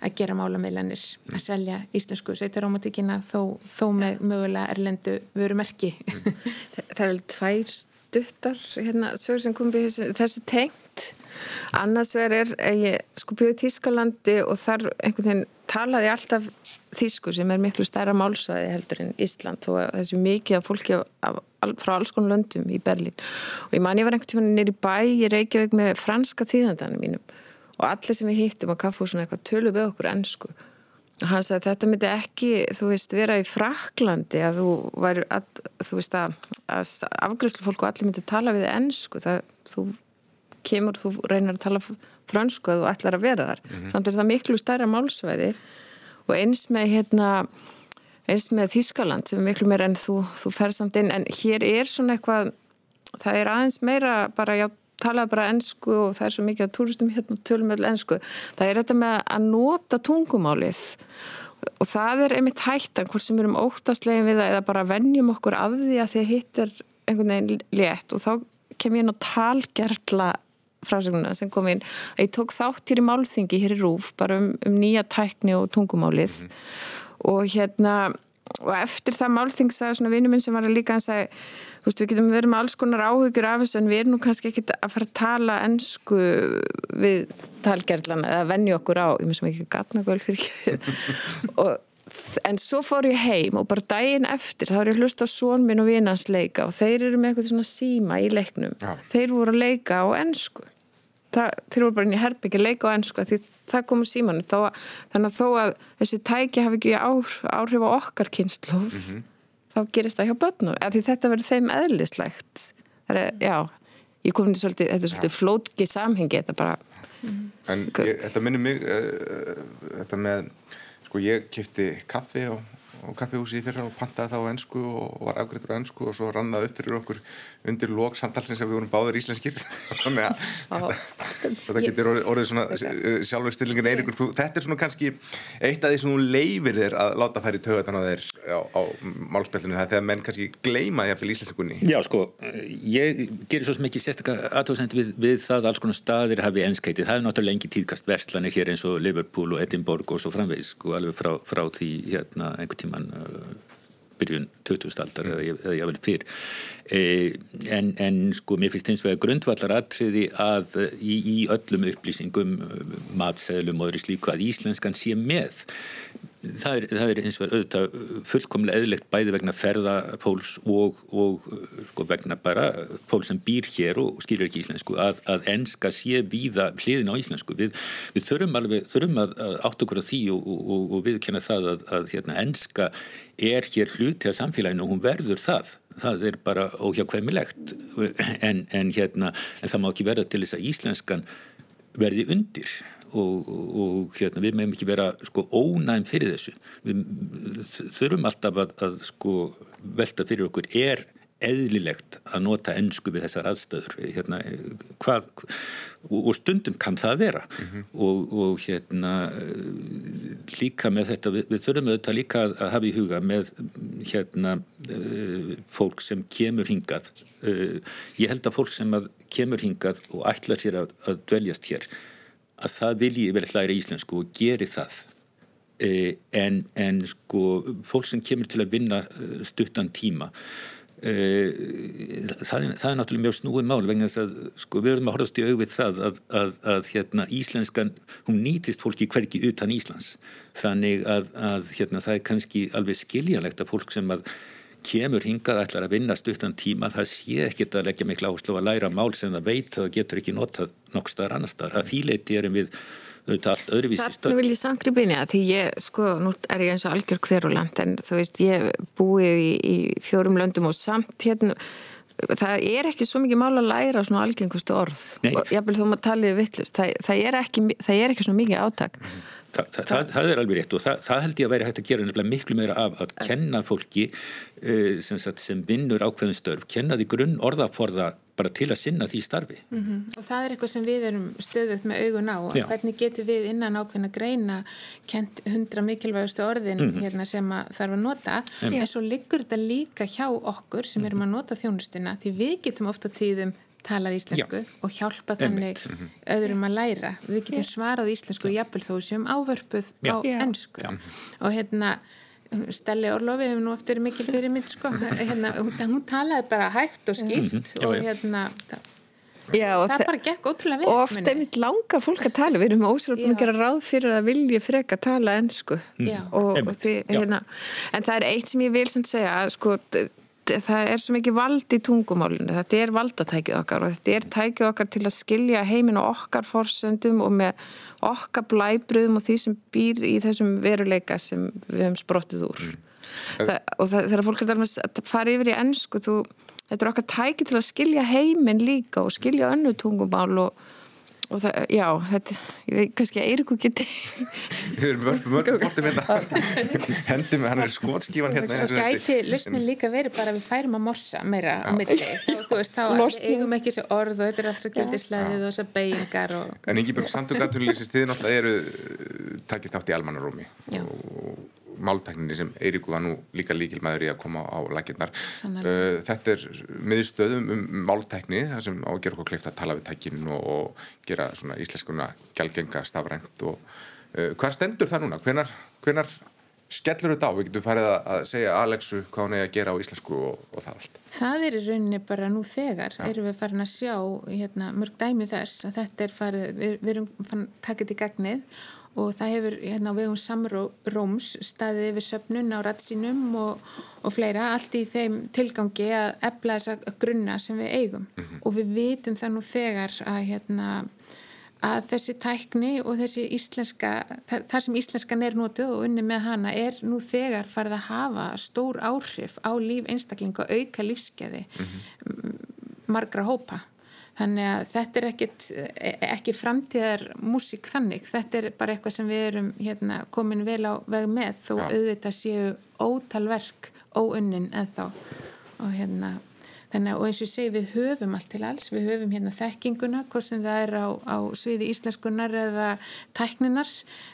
að gera málameilanir að selja íslensku sveitaromantíkina þó, þó með mögulega erlendu vörumerki. Það er vel tvær stuttar hérna, sögur sem kom við þessu tengt. Annars verður er ég sko bjóði Tískalandi og þar einhvern veginn talaði alltaf Þísku sem er miklu stærra málsvæði heldur en Ísland og þessu mikið af fólki af, af, frá alls konar löndum í Berlín. Og ég man ég var einhvern veginn nýri bæ í Reykjavík með franska tíðandanum mínum og allir sem við hittum á kaffhúsuna eitthvað tölu við okkur ennsku hann sagði að þetta myndi ekki þú veist vera í Fraklandi að þú væri að, þú veist að, að afgröðslu fólk og allir myndi tala við ennsku það þú kemur þú reynar að tala fransku að þú ætlar að vera þar. Mm -hmm. samt er það miklu stærra málsvæði og eins með hérna eins með Þískaland sem er miklu meira en þú, þú fer samt inn. En hér er svona eitthvað það er aðeins meira bara já tala bara ennsku og það er svo mikið að túristum hérna tölum öll ennsku. Það er þetta með að nota tungumálið og það er einmitt hættan hvort sem við erum óttastlegin við það eða bara vennjum okkur af því að því að hitt er einhvern veginn létt og þá kem ég inn á talgerla frásögnuna sem kom inn að ég tók þátt hér í málþingi hér í Rúf bara um, um nýja tækni og tungumálið mm -hmm. og hérna og eftir það málþing sagði svona vinnum minn sem var líka hann sagði Þú veist, við getum verið með alls konar áhugjur af þessu en við erum nú kannski ekki að fara að tala ennsku við talgerðlana eða venni okkur á, ég myndum ekki gatna göl fyrir ekki. En svo fór ég heim og bara daginn eftir þá er ég hlust á són minn og vinans leika og þeir eru með eitthvað svona síma í leiknum. Já. þeir voru að leika á ennsku þeir voru bara inn í herbyggi að leika á ennsku því það komur símanu þannig að þó að þessi tæki hafi ekki áhrif á okkar kynnslóð mm -hmm þá gerist það hjá börnum. Því þetta verður þeim eðlislegt. Það er, já, ég kom til svolítið þetta er svolítið flótki samhengi þetta bara En ég, þetta minnir mig uh, þetta með sko ég kæfti kaffi og á kaffihúsi fyrir og pantaði það á ennsku og var afgriður á ennsku og svo rannaði upp fyrir okkur undir lók samtalsins að við vorum báður íslenskir. Þannig að þetta getur orðið, orðið svona eh, sjálfur stillingin Eiríkur, þetta er svona kannski eitt af því sem þú leifir þér að láta færi töðan á þér á, á málspillinu þegar menn kannski gleima því að fyrir íslenskunni. Já sko, ég gerir svo mikið sérstaklega aðtóðsend við, við það alls konar staðir hafi ennskætið, það er náttúrulega engi tíðkast verslanir hér eins og Liverpool og Edinborg og svo framvegs sko alveg frá, frá því hérna einhvern tíman uh, byrjun 2000 aldar eða, jável fyrr. E, en, en sko mér finnst eins og grundvallar aðtriði að í, í öllum upplýsingum matseðlum og öðru slíku að íslenskan sé með það er, það er eins og auðvitað fullkomlega eðlegt bæði vegna ferðapóls og, og sko, vegna bara pól sem býr hér og skilur ekki íslensku að, að enska sé víða hliðin á íslensku. Við, við þurfum alveg þurfum að, að átt okkur á því og, og, og viðkjanna það að, að hérna, enska er hér hluti af samfélaginu og hún verður það. Það er bara óhjákvæmilegt. En, en hérna en það má ekki verða til þess að íslenskan verði undir og, og hérna, við meðum ekki vera sko, ónæm fyrir þessu. Við þurfum alltaf að, að sko, velta fyrir okkur er eðlilegt að nota ennsku við þessar aðstöður hérna, hvað, og stundum kann það vera. Mm -hmm. og, og hérna líka með þetta, við, við þurfum auðvitað líka að, að hafa í huga með hérna fólk sem kemur hingað. Ég held að fólk sem kemur hingað og ætlar sér að, að dveljast hér að það vilji vel hlæra íslensku og geri það. E, en, en sko fólk sem kemur til að vinna stuttan tíma e, það, það er náttúrulega mjög snúið mál vegna þess að sko við erum að horfast í auðvið það að, að, að hérna íslenskan hún nýtist fólki hverki utan Íslands. Þannig að, að hérna það er kannski alveg skiljanlegt að fólk sem að kemur hingað ætlar að vinna stuttan tíma það sé ekkert að leggja miklu áherslu að læra mál sem það veit það getur ekki notað nokk staðar annar staðar. Að því leiti erum við auðvitað allt öðruvísi stöld Þarna vil ég sangriðbyrja því ég sko, nú er ég eins og algjör hveruland en þú veist ég búið í, í fjórum löndum og samt hérna það er ekki svo mikið mál að læra svona algengustu orð Nei. og ég vil þó maður taliði vittlust það, það, það er ekki svona mikið átak mm -hmm. Þa, það, það er alveg rétt og það, það held ég að vera hægt að gera miklu meira af að kenna fólki uh, sem, sagt, sem vinnur ákveðin störf, kenna því grunn orðaforða bara til að sinna því starfi. Mm -hmm. Og það er eitthvað sem við erum stöðugt með augun á. Hvernig getur við innan ákveðna greina kent hundra mikilvægustu orðin mm -hmm. hérna, sem þarf að nota. En svo liggur þetta líka hjá okkur sem erum að nota þjónustuna því við getum ofta tíðum talað íslensku Já. og hjálpa þannig mhm. öðrum að læra. Við getum svarað íslensku jafnvel þó sem ávörpuð Já. á ennsku. Og hérna Stelli Orlofi hefur nú eftir mikil fyrir mitt sko. Hérna, hún, hún talaði bara hægt og skýrt mm -hmm. og hérna það, Já, og það bara gekk ótrúlega vel og ofta er mitt langar fólk að tala. Við erum ósverðum að gera ráð fyrir að vilja freka að tala ennsku og, og því, hérna, en það er eitt sem ég vil sem segja að sko það er svo mikið vald í tungumálinu þetta er valdatækið okkar og þetta er tækið okkar til að skilja heiminn og okkar forsendum og með okkar blæbröðum og því sem býr í þessum veruleika sem við hefum sprottið úr mm. það, og það, þegar fólk er að fara yfir í ennsku þú, þetta er okkar tæki til að skilja heiminn líka og skilja önnu tungumál og og það, já, þetta, ég veit kannski að Eirikur geti Við erum mörgum bóttum hérna hendum, hann er skotskífan hérna Svo gæti lausnin líka verið bara að við færum að mossa meira á milli. Þá, þú veist, þá eigum ekki þessi orð og þetta er allt svo gildisleðið og þessar beigingar og... En Ingeborg, samt og gætunlýsist þið náttúrulega eru uh, takkist átt í almannarúmi og máltækninni sem Eiríku var nú líka líkil maður í að koma á lakirnar. Uh, þetta er miðstöðum um máltækni þar sem á að gera okkur kleift að tala við tækinn og, og gera svona íslenskuna gælgenga stafrænt og uh, hvað stendur það núna? Hvenar, hvenar skellur þetta á? Við getum farið að segja Alexu hvað hún er að gera á íslensku og, og það allt. Það er í rauninni bara nú þegar Já. erum við farin að sjá hérna, mörg dæmi þess að þetta er farið, við, við erum takit í gagnið og það hefur hérna á vegum samróms staðið yfir söpnun á ratsinum og, og fleira, allt í þeim tilgangi að efla þessa grunna sem við eigum mm -hmm. og við vitum það nú þegar að hérna að þessi tækni og þessi íslenska, þar sem íslenskan er nótuð og unni með hana er nú þegar farið að hafa stór áhrif á líf einstakling og auka lífskeiði mm -hmm. margra hópa Þannig að þetta er ekkit, ekki framtíðar músík þannig, þetta er bara eitthvað sem við erum hérna, komin vel á veg með þó ja. auðvitað séu ótalverk óunnin en þá og hérna Þannig að eins og ég segi við höfum allt til alls, við höfum hérna þekkinguna, hvort sem það er á, á sviði íslenskunar eða tækninar,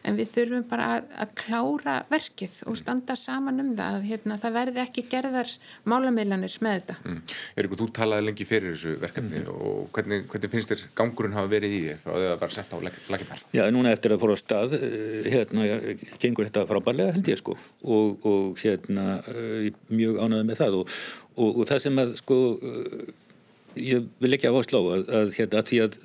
en við þurfum bara að, að klára verkið og standa saman um það, að hérna, það verði ekki gerðar málameilanir með þetta. Mm. Erikur, þú talaði lengi fyrir þessu verkefni mm. og hvernig, hvernig finnst þér gangurinn hafa verið í þér og það var sett á laginnar? Já, núna eftir að fóra á stað, eh, hérna, gengur þetta frábærlega held ég sko og, og hérna, eh, mjög ánæðið með það og og, og það sem að sko ég vil ekki áherslu á að, að, hérna, að því að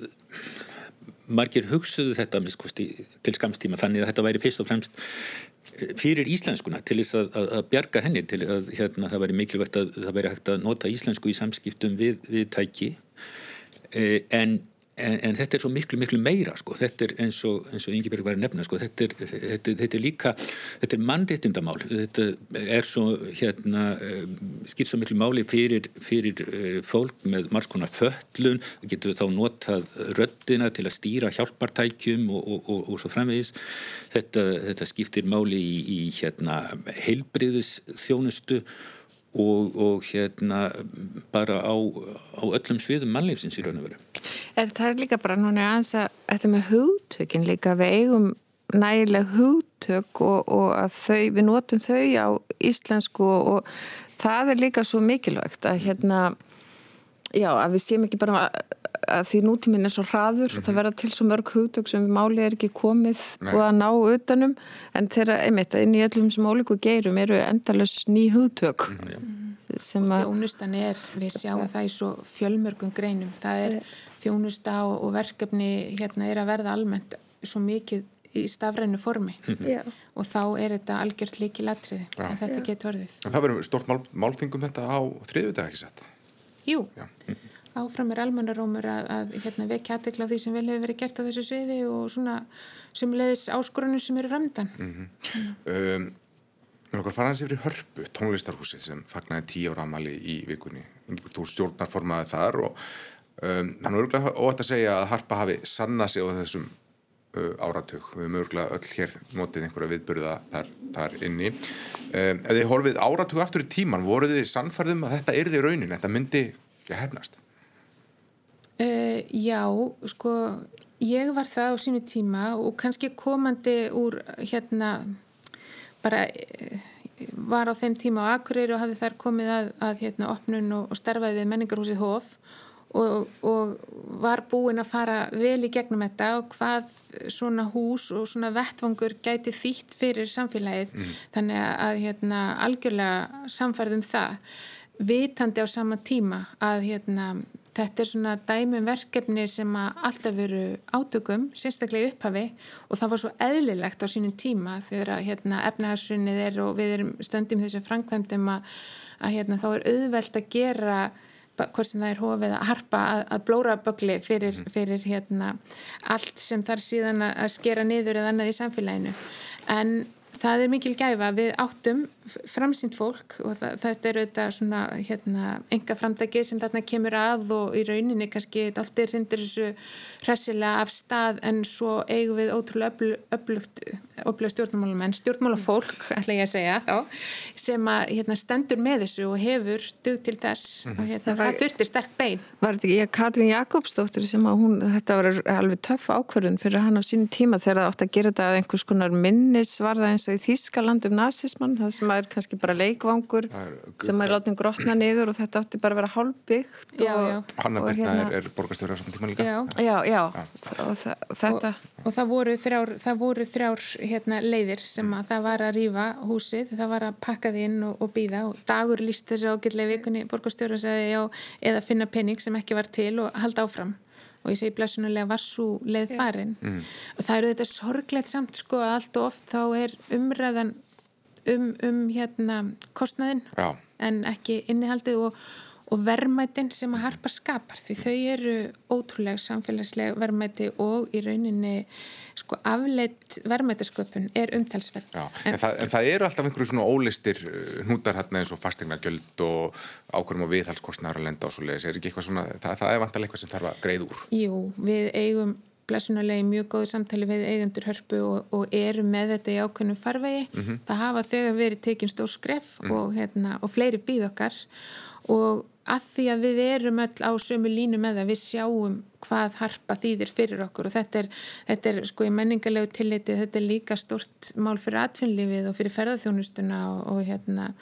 margir hugsuðu þetta miskusti, til skamstíma þannig að þetta væri fyrst og fremst eh, fyrir íslenskuna til þess að, að bjarga henni til að hérna, það væri mikilvægt að það væri hægt að nota íslensku í samskiptum við, við tæki. Eh, en En, en þetta er svo miklu, miklu meira sko. þetta er eins og, og Ingeberg var að nefna sko. þetta, er, þetta, þetta er líka þetta er mannréttindamál þetta er svo hérna eh, skipt svo miklu máli fyrir, fyrir eh, fólk með margs konar föllun það getur þá notað röddina til að stýra hjálpartækjum og, og, og svo framvegis þetta, þetta skiptir máli í, í hérna heilbriðis þjónustu og hérna bara á, á öllum sviðum mannleifsins í raun og veru. Er það líka bara núna aðeins að þetta með hugtökin líka við eigum nægileg hugtök og, og að þau, við notum þau á íslensku og, og það er líka svo mikilvægt að hérna já, að við séum ekki bara að því nútíminn er svo hraður mm -hmm. það verða til svo mörg hugtök sem máli er ekki komið Nei. og að ná utanum en þeirra, einmitt, inn í öllum sem ólíku geirum eru endalus ný hugtök mm -hmm. sem að þjónustan er, við sjáum það í svo fjölmörgum greinum, það er þjónusta og, og verkefni hérna er að verða almennt svo mikið í stafrænu formi mm -hmm. og þá er þetta algjört líki latriði að þetta getur orðið. En það verður stort mál, máltingum þetta á þriðu dag ekki sett? Jú, áfram er almannarómur að, að hérna, vekja aðtekla á því sem vel hefur verið gert á þessu sviði og svona sem leiðis áskorunum sem eru framdann. Mm -hmm. um, Mér okkar faraðans yfir í Hörpu, tónlistarhúsi sem fagnaði tíu ára amali í vikunni. Ingeborg Tór stjórnar formaði þar og um, hann er örgulega óætt að segja að Harpa hafi sanna sig á þessum uh, áratug. Við höfum örgulega öll hér notið einhverja viðbyrða þar, þar inni. Um, þið horfið áratug aftur í tíman, voruð þið sannfærðum að þetta er því raunin, þetta myndi ekki hefnast? Uh, já, sko, ég var það á sínu tíma og kannski komandi úr hérna bara uh, var á þeim tíma á Akureyri og hafði þar komið að, að hérna opnun og, og starfaði við menningarhúsið Hof og, og var búin að fara vel í gegnum þetta og hvað svona hús og svona vettvangur gæti þýtt fyrir samfélagið mm. þannig að hérna algjörlega samfærðum það vitandi á sama tíma að hérna Þetta er svona dæmum verkefni sem að alltaf veru átökum, sérstaklega upphafi og það var svo eðlilegt á sínum tíma þegar að hérna, efnahagsrunnið er og við erum stöndum þessu framkvæmdum að, að hérna, þá er auðvelt að gera hvort sem það er hófið að harpa að, að blóra bögli fyrir, mhm. fyrir hérna, allt sem þarf síðan að skera niður eða annað í samfélaginu. En það er mikil gæfa við áttum framsýnt fólk og það, þetta er auðvitað svona hérna enga framdagi sem þarna kemur að og í rauninni kannski allt er hindir þessu hressilega af stað en svo eigum við ótrúlega öflugt öflugt stjórnmálum en stjórnmálafólk ætla ég að segja þá, sem að hérna, stendur með þessu og hefur dug til þess mm -hmm. og hérna, það, það þurftir sterk bein Var þetta ekki Katrín Jakobsdóttir sem að hún, þetta var alveg töff ákverðun fyrir hann á sínum tíma þegar það átt að gera þetta að einhvers konar minnis var það eins og í Þískaland um nazismann það sem er kannski bara leikvangur er, sem er látið grotna niður og þetta átti bara að vera hálfbyggt Hanna Birna hérna, er, er borgastöru á saman tíma líka. Já, já, já. Og, þetta og, og það voru þrjár, það voru þrjár hérna, leiðir sem að það var að rýfa húsið, það var að pakka því inn og, og býða og dagur líst þessu ágætlega vikunni borgastöru sagði já eða finna penning sem ekki var til og halda áfram og ég segi blessunulega var svo leið farin mm. og það eru þetta sorglegt samt sko að allt og oft þá er umræðan um, um hérna kostnaðin Já. en ekki innihaldið og, og verðmætin sem að harpa skapar því þau eru ótrúlega samfélagslega verðmæti og í rauninni sko afleitt verðmætasköpun er umtalsverð. En, en, það, en það eru alltaf einhverju svona ólistir uh, hnútar hérna eins og fastegna gjöld og ákveðum og viðhalskostnaður að lenda á svo leiðis. Er ekki eitthvað svona, það, það er vantilega eitthvað sem þarf að greið úr? Jú, við eigum blessunarlega í mjög góðu samtali við eigendur hörpu og, og eru með þetta í ákveðnum farvegi. Mm -hmm. Það hafa þegar verið tekinn og, að því að við erum öll á sömu línu með að við sjáum hvað harpa þýðir fyrir okkur. Og þetta er, þetta er sko í menningarlegu tilliti, þetta er líka stort mál fyrir atvinnlífið og fyrir ferðarþjónustuna og, og hérna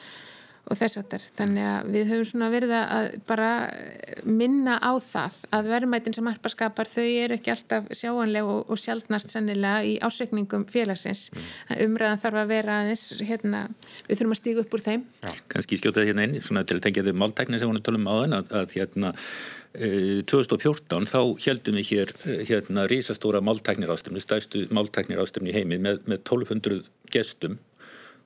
og þess aftar. Þannig að við höfum svona verið að bara minna á það að verðmætin sem harpa skapar þau eru ekki alltaf sjáanleg og, og sjálfnast sannilega í ásveikningum félagsins. Mm. Umræðan þarf að vera aðeins, hérna, við þurfum að stígu upp úr þeim. Já. Kanski skjótaði hérna inn, svona til að tengja þau máltækni sem hún er tölum á þenn að, að hérna 2014 e, þá heldum við hér e, hérna rísastóra máltæknir ástöfni, stæstu máltæknir ástöfni í heimi með, með 1200 gestum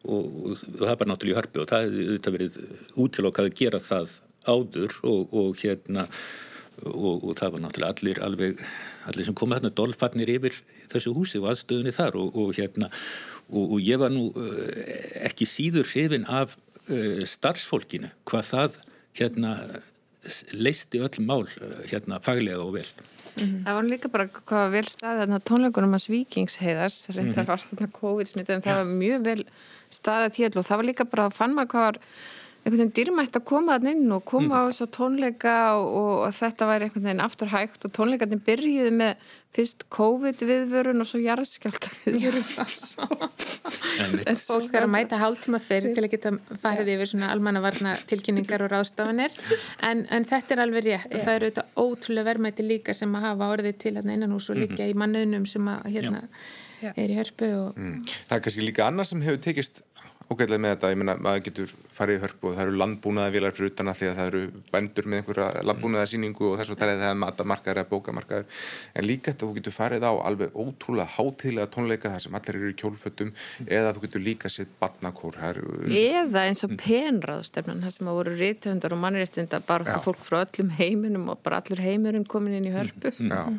og, og það er bara náttúrulega í hörpu og það hefði verið útilokkað að gera það áður og, og hérna og, og það var náttúrulega allir alveg, allir sem komið hérna dolfarnir yfir þessu húsi og aðstöðunni þar og hérna og ég var nú eh, ekki síður hrifin af uh, starfsfólkinu hvað það hérna leisti öll mál eh, hérna faglega og vel Mm -hmm. Það var líka bara hvað vel staðið tónleikunum að svíkingsheiðars þetta mm -hmm. var svona COVID-smitt en það var mjög vel staðið til og það var líka bara að fann maður hvað var einhvern veginn dýrmætt að koma þann inn og koma mm. á þess að tónleika og, og þetta væri einhvern veginn afturhægt. Og tónleikarnir byrjuði með fyrst COVID viðvörun og svo jarðskjálta viðvörun en fólk er að mæta hálftíma fyrir til að geta farið yfir svona almannavarna tilkynningar og ráðstafanir. En, en þetta er alveg rétt. Og það eru auðvitað ótrúlega verðmæti líka sem að hafa orðið til hérna innan hús og líka mhm. í mannunum sem að hérna Já. Er í hörpu og... mm. Það er kannski líka annað sem hefur tekist ógæðilega með þetta, ég menna, maður getur farið í hörpu og það eru landbúnaða vilar fyrir utan að því að það eru bændur með einhverja landbúnaða síningu og þess að það er matamarkaður eða bókamarkaður. En líka þetta þú getur farið á alveg ótrúlega hátíðlega tónleika þar sem allir eru í kjólfötum eða þú getur líka sitt batnakór Eða eins og penraðstefnan það sem að voru rítöndar og mannréttinda bara fólk frá öllum heiminum og bara allur heimurinn komin inn í hörpu. Já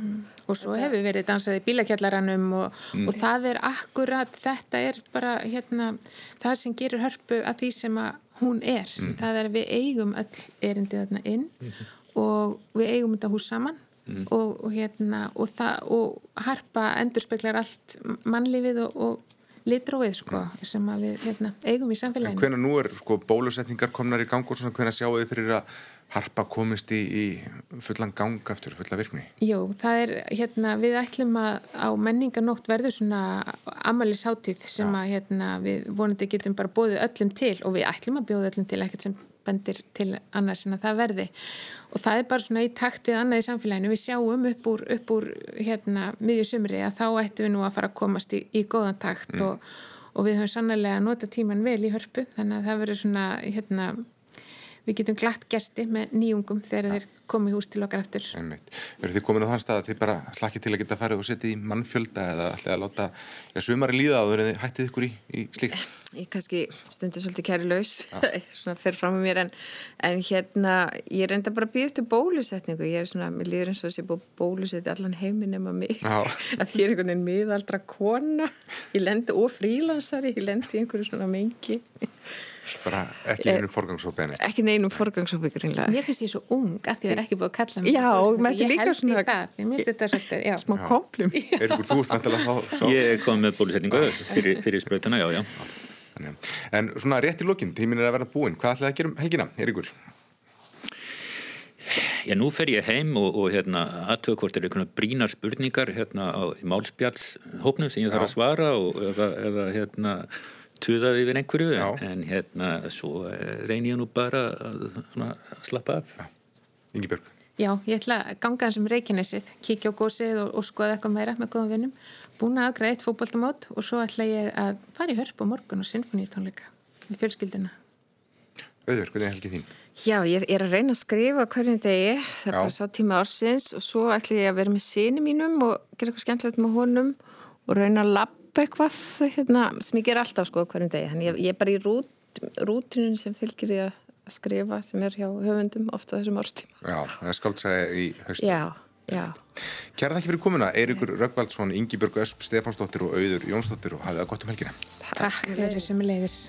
og svo hefur verið dansað í bílakjallaranum og, mm. og það er akkurat þetta er bara hérna það sem gerir hörpu að því sem að hún er, mm. það er að við eigum öll erindið þarna inn mm. og við eigum þetta hús saman mm. og, og hérna og, það, og harpa endurspeglar allt mannlífið og litróið sko sem við hérna, eigum í samfélaginu. Hvernig nú er sko bólusetningar komnar í gang og svona hvernig sjáu þið fyrir að harpa komist í, í fullan gang aftur, fulla virkni? Jú, það er, hérna, við ætlum að á menninganótt verður svona amalisháttíð sem að, hérna, við vonandi getum bara bóðið öllum til og við ætlum að bjóða öllum til ekkert sem bendir til annars en að það verði og það er bara svona í takt við annað í samfélaginu við sjáum upp úr, upp úr hérna miðjusumri að þá ættum við nú að fara að komast í, í góðan takt mm. og, og við höfum sannlega nota tíman vel í hörpu þannig að það verður svona hérna við getum glatt gesti með nýjungum þegar ja. þeir komi hús til okkar eftir Verður þið komin á þann stað að þið bara hlakki til að geta farið og setja í mannfjölda eða alltaf að láta ja, sumari líða og verður þið hættið ykkur í, í slíkt? Ég kannski stundur svolítið kæri laus ja. svona fer fram með mér en, en hérna ég er enda bara að býja eftir bólusetningu. Ég er svona, mér líður eins og þess að ég búið bólusetja allan heiminn um að mig að ég er einhvern veginn miðaldra kona. Ég lendi og frílansari ég lendi einhverju svona mengi bara ekki neinum eh, forgangsópi ekki neinum forgangsópi mér finnst ég svo ung að því það er ekki búið að kalla mig já, og maður er líka svona ég minnst þetta svolítið, já, smá komplum. Ég kom með bólusetningu fyrir, fyrir spröytuna, já, já. En svona rétt í lókinn, tímin er að vera búinn. Hvað ætlaði að gera um helgina, Eirikur? Já, nú fer ég heim og, og hérna aðtöðu hvort er einhvern brínar spurningar hérna á málspjallshópnu sem ég þarf að svara og eða, eða hérna tuðað yfir einhverju en, en hérna svo eh, reynir ég nú bara að, svona, að slappa af. Ingi Björg Já, ég ætla að ganga þessum reikinnessið kíkja á gósið og, og skoða eitthvað meira með góðum vinnum búin að aðgræða eitt fókbaltamót og svo ætla ég að fara í hörp á morgun og sinfoníutónleika með fjölskyldina Auður, hvernig er helgið þín? Já, ég er að reyna að skrifa hvernig degi. Það er Já. bara sá tíma ársins og svo ætla ég að vera með síni mínum og gera eitthvað skemmtilegt með honum og reyna að lappa eitthvað hérna, sem ég ger alltaf sko hverjum degi. Þannig ég, ég er bara í rút, rútunum sem fylgir ég að skrifa sem er hjá höfundum ofta þessum árstíma. Já, það er skáldsæði í höstum Já, já. Kæra þakki fyrir komuna, Eirikur Röggvaldsson Ingi Björg Ösp, Stefánsdóttir og Auður Jónsdóttir og hafið það gott um helgina. Takk. Fyrir sem leiðis